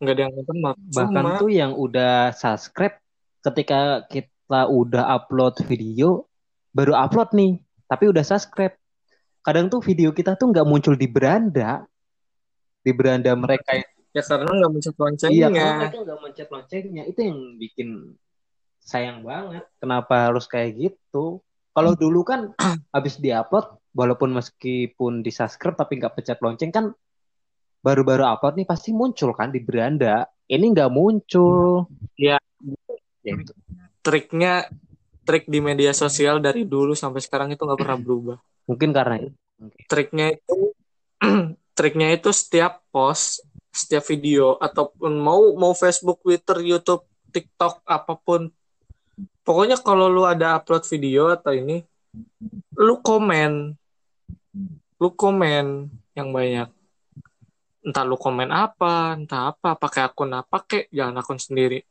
nggak ada yang nonton bahkan Cuma, tuh yang udah subscribe ketika kita udah upload video baru upload nih tapi udah subscribe. Kadang tuh video kita tuh nggak muncul di beranda. Di beranda mereka ya karena nggak mencet iya loncengnya. karena mereka nggak mencet loncengnya. Itu yang bikin sayang banget. Kenapa harus kayak gitu kalau dulu kan habis diupload walaupun meskipun di subscribe tapi nggak pencet lonceng kan baru-baru upload nih pasti muncul kan di beranda ini nggak muncul Iya. Ya. Triknya, trik di media sosial dari dulu sampai sekarang itu nggak pernah berubah. mungkin karena itu Triknya itu, triknya itu setiap post, setiap video ataupun mau mau Facebook, Twitter, YouTube, TikTok apa pun, pokoknya kalau lu ada upload video atau ini, lu komen, lu komen yang banyak. Entah lu komen apa, entah apa, pakai akun apa, kek, jangan akun sendiri.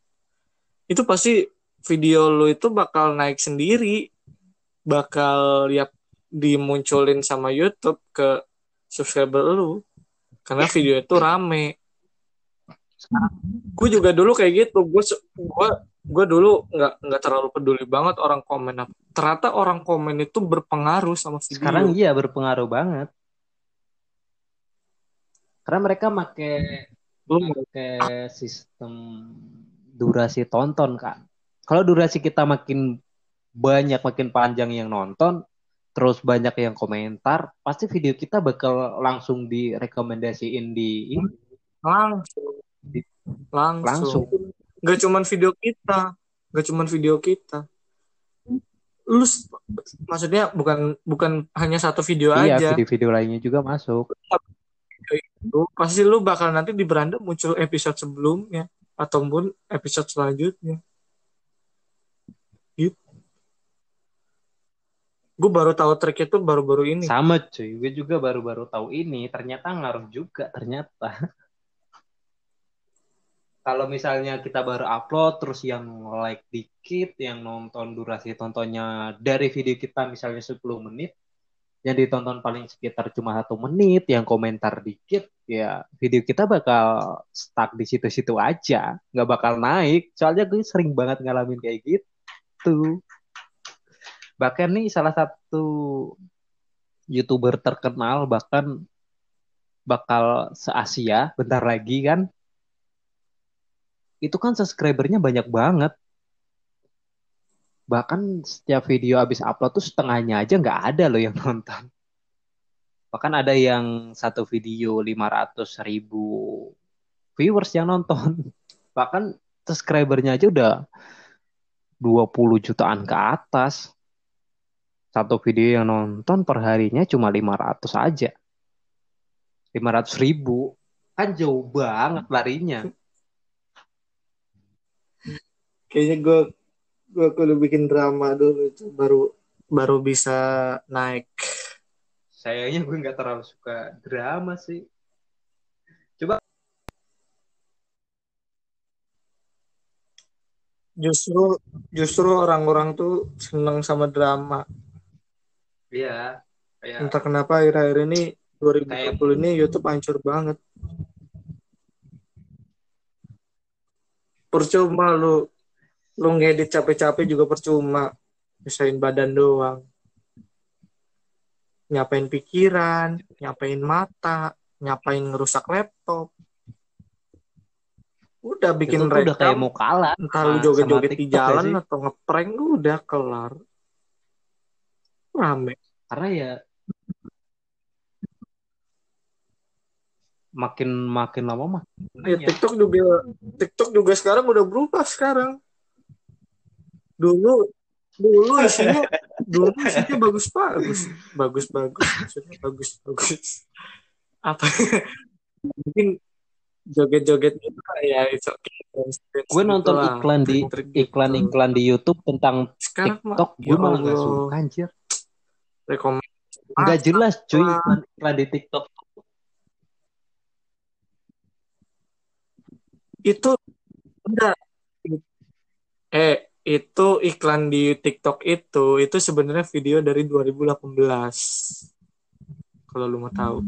Itu pasti video lu itu bakal naik sendiri, bakal ya dimunculin sama YouTube ke subscriber lu, karena video itu rame. Gue juga dulu kayak gitu, gue gue gue dulu nggak nggak terlalu peduli banget orang komen. Ternyata orang komen itu berpengaruh sama video. sekarang iya berpengaruh banget. Karena mereka make Lu pakai sistem durasi tonton kan kalau durasi kita makin banyak makin panjang yang nonton terus banyak yang komentar pasti video kita bakal langsung direkomendasiin di ini, langsung. Langsung. Langsung nggak cuman video kita. Nggak cuman video kita. Lu maksudnya bukan bukan hanya satu video iya aja. video-video lainnya juga masuk. Lu- pasti lu bakal nanti di beranda muncul episode sebelumnya ataupun episode selanjutnya. Gitu. Gue baru tahu trik itu baru-baru ini. Sama cuy. Gue juga baru-baru tahu ini. Ternyata ngaruh juga ternyata kalau misalnya kita baru upload terus yang like dikit yang nonton durasi tontonnya dari video kita misalnya 10 menit yang ditonton paling sekitar cuma satu menit yang komentar dikit ya video kita bakal stuck di situ-situ aja nggak bakal naik. Soalnya gue sering banget ngalamin kayak gitu. Bahkan nih salah satu youtuber terkenal bahkan bakal se Asia bentar lagi kan itu kan subscribernya banyak banget. Bahkan setiap video habis upload tuh setengahnya aja nggak ada loh yang nonton. Bahkan ada yang satu video 500 ribu viewers yang nonton. Bahkan subscribernya aja udah 20 jutaan ke atas. Satu video yang nonton per harinya cuma 500 aja. 500 ribu. Kan jauh banget larinya kayaknya gue gue kudu bikin drama dulu itu baru baru bisa naik. Sayangnya gue nggak terlalu suka drama sih. Justru justru orang-orang tuh seneng sama drama. Iya kayak entah kenapa akhir-akhir ini 2020 ini YouTube hancur banget. Percuma lu lu ngedit capek-capek juga percuma. Misain badan doang. Nyapain pikiran nyapain mata nyapain ngerusak laptop. Udah bikin Itu tuh udah kayak rekam mau kalah. Entah lu joget-joget di jalan atau ngeprank udah kelar. Rame. Karena ya makin makin lama mah Ya, TikTok juga TikTok juga sekarang udah berubah sekarang. Dulu dulu isinya dulu isinya bagus bagus bagus bagus maksudnya bagus bagus apa mungkin joget-joget gitu ya it's okay. gue nonton Itulah, iklan di gitu. iklan-iklan di YouTube tentang sekarang TikTok gue ya malah gak Allah, suka anjir. Rekomendasi. Nggak jelas cuy iklan, iklan di TikTok. Itu enggak. Eh itu iklan di TikTok itu itu sebenarnya video dari 2018 kalau lu mau tahu.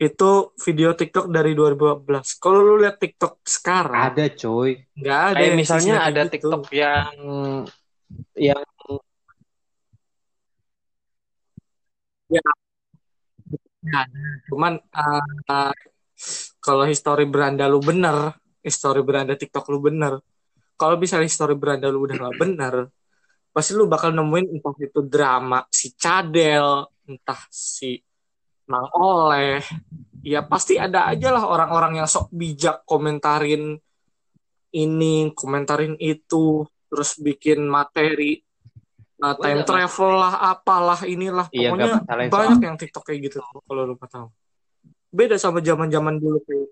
Itu video TikTok dari 2018 kalau lu lihat TikTok sekarang ada coy. nggak ada kayak yang misalnya ada gitu. TikTok yang yang cuman uh, kalau history beranda lu bener history beranda TikTok lu bener kalau misalnya history beranda lu udah nggak bener pasti lu bakal nemuin entah itu drama si Cadel entah si Mang Oleh. Ya pasti ada aja lah orang-orang yang sok bijak komentarin ini komentarin itu terus bikin materi uh, Gua time travel lah apalah inilah. Iya, pokoknya banyak soal- yang TikTok kayak gitu kalau lu tahu. Beda sama zaman-zaman dulu kayak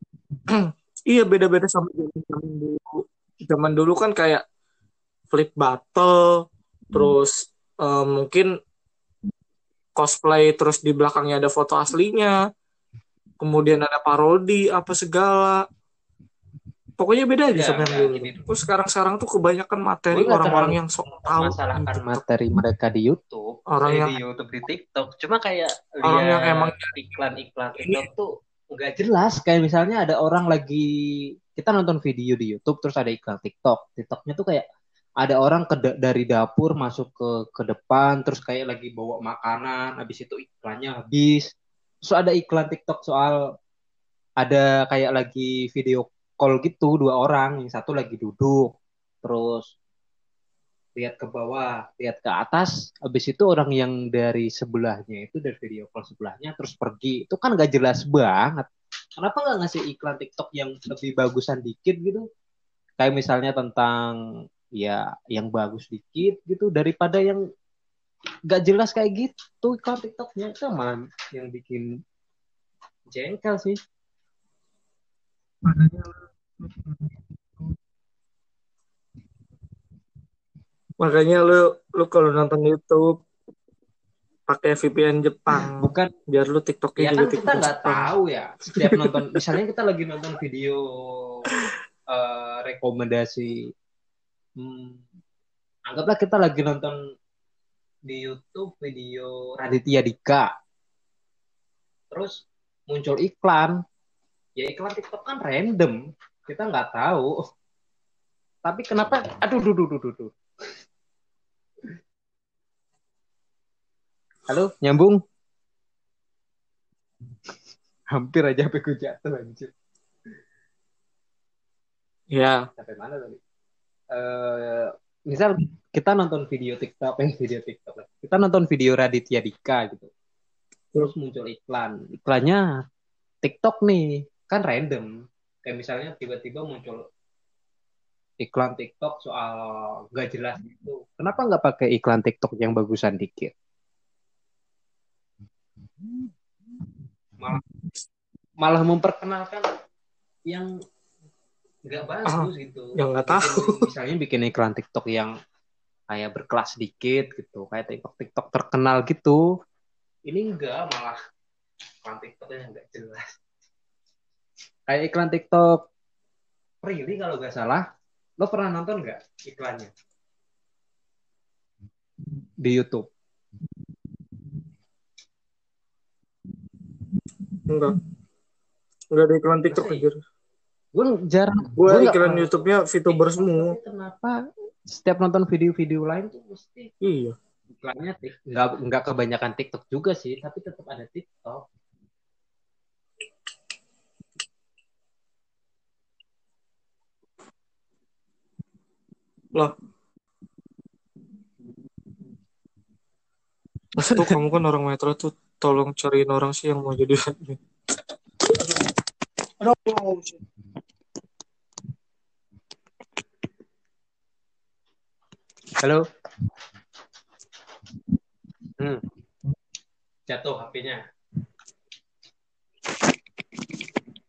iya beda-beda sama zaman-zaman dulu zaman dulu kan kayak flip battle terus eh, mungkin cosplay terus di belakangnya ada foto aslinya kemudian ada parodi apa segala. Pokoknya beda aja Ya, sama yang ya, dulu. Terus sekarang-sekarang tuh kebanyakan materi orang-orang yang sok tahu masalahkan materi mereka di YouTube Orang eh, yang- di YouTube di TikTok. Cuma kayak Orang yang emang- iklan-iklan TikTok tuh nggak jelas kayak misalnya ada orang lagi kita nonton video di YouTube terus ada iklan TikTok. TikToknya tuh kayak ada orang ke da- dari dapur masuk ke ke depan terus kayak lagi bawa makanan habis itu iklannya habis. Terus ada iklan TikTok soal ada kayak lagi video call gitu dua orang yang satu lagi duduk terus lihat ke bawah lihat ke atas habis itu orang yang dari sebelahnya itu dari video call sebelahnya terus pergi. Itu kan gak jelas banget. Kenapa nggak ngasih iklan TikTok yang lebih bagusan dikit gitu? Kayak misalnya tentang ya yang bagus dikit gitu daripada yang gak jelas kayak gitu iklan TikToknya. Itu malah yang bikin jengkel sih makanya lu lu kalau nonton YouTube pakai VPN Jepang. Bukan. Biar lu TikToknya ya juga kan kita TikTok nggak Jepang. tahu ya. Setiap nonton misalnya kita lagi nonton video eh, rekomendasi hmm, anggaplah kita lagi nonton di YouTube video Raditya Dika. Terus muncul iklan. Ya iklan TikTok kan random. Kita nggak tahu. Tapi kenapa aduh duh duh duh duh, halo? Nyambung? Hampir aja sampai gue jatuh anjir. Ya sampai mana tadi? Eh misal kita nonton video TikTok eh video TikTok lah. kita nonton video Raditya Dika gitu. Terus muncul iklan. Iklannya TikTok nih. Kan random. Kayak misalnya tiba-tiba muncul iklan TikTok soal gak jelas gitu. Kenapa nggak pakai iklan TikTok yang bagusan dikit malah malah memperkenalkan yang nggak bagus gitu. yang nggak tahu. misalnya bikin iklan TikTok yang kayak berkelas dikit gitu kayak TikTok TikTok terkenal gitu. Ini enggak malah iklan TikTok yang nggak jelas. Kayak iklan TikTok Prilly kalau nggak salah. Lo pernah nonton nggak iklannya? Di YouTube enggak enggak ada iklan TikTok aja gue jarang Gue iklan pernah- YouTube-nya VTuber semua. Kenapa setiap nonton video-video lain tuh mesti Iya. iklannya tik nggak nggak kebanyakan TikTok juga sih tapi tetap ada TikTok Lah. Tuh kamu kan orang metro tuh tolong cariin orang sih yang mau jadi admin. Aduh. halo hmm. jatuh HP-nya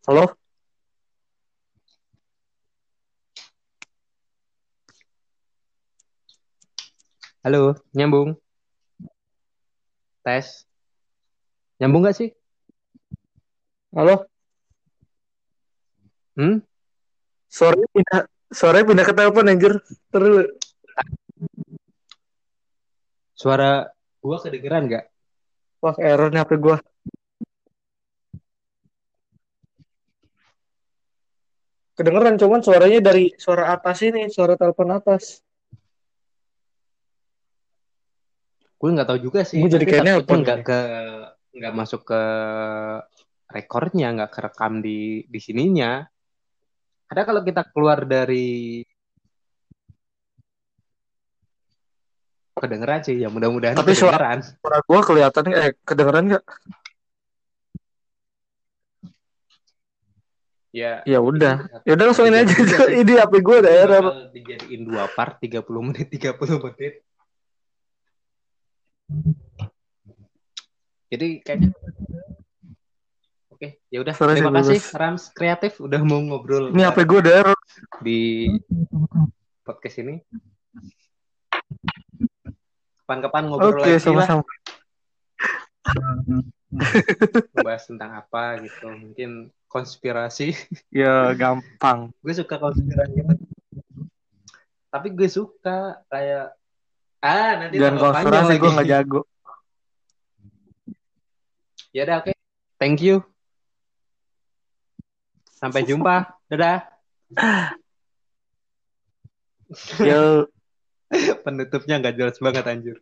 Halo? halo nyambung tes nyambung nggak sih Halo? hmm Suaranya pindah, suaranya pindah ke telepon anjir. Terus suara gua kedengeran nggak wah error nih HP gua. Kedengeran cuman suaranya dari suara atas ini, suara telepon atas. gue nggak tahu juga sih Gua jadi Tapi kayak takutnya nelpon nggak ini. ke nggak masuk ke rekornya nggak kerekam di di sininya ada kalau kita keluar dari kedengeran sih ya mudah-mudahan Tapi suara- kedengeran Suara gua kelihatan eh kedengeran nggak? ya Ya udah. Ya udah langsung ini aja. Ini HP gua ada error. dijadiin dua part 30 menit 30 menit jadi kayaknya oke ya udah terima sih kasih bagus. Rams kreatif udah mau ngobrol Ini HP gua ada error. di podcast ini kapan-kapan ngobrol Oke, lagi lah sama-sama. bahas tentang apa gitu mungkin konspirasi Ya gampang. gue suka konspirasi tapi gue suka kayak ah nanti panjang konspirasi gua nggak jago. Ya udah oke. Thank you. Sampai jumpa. Dadah. Yo. penutupnya nggak jelas banget anjir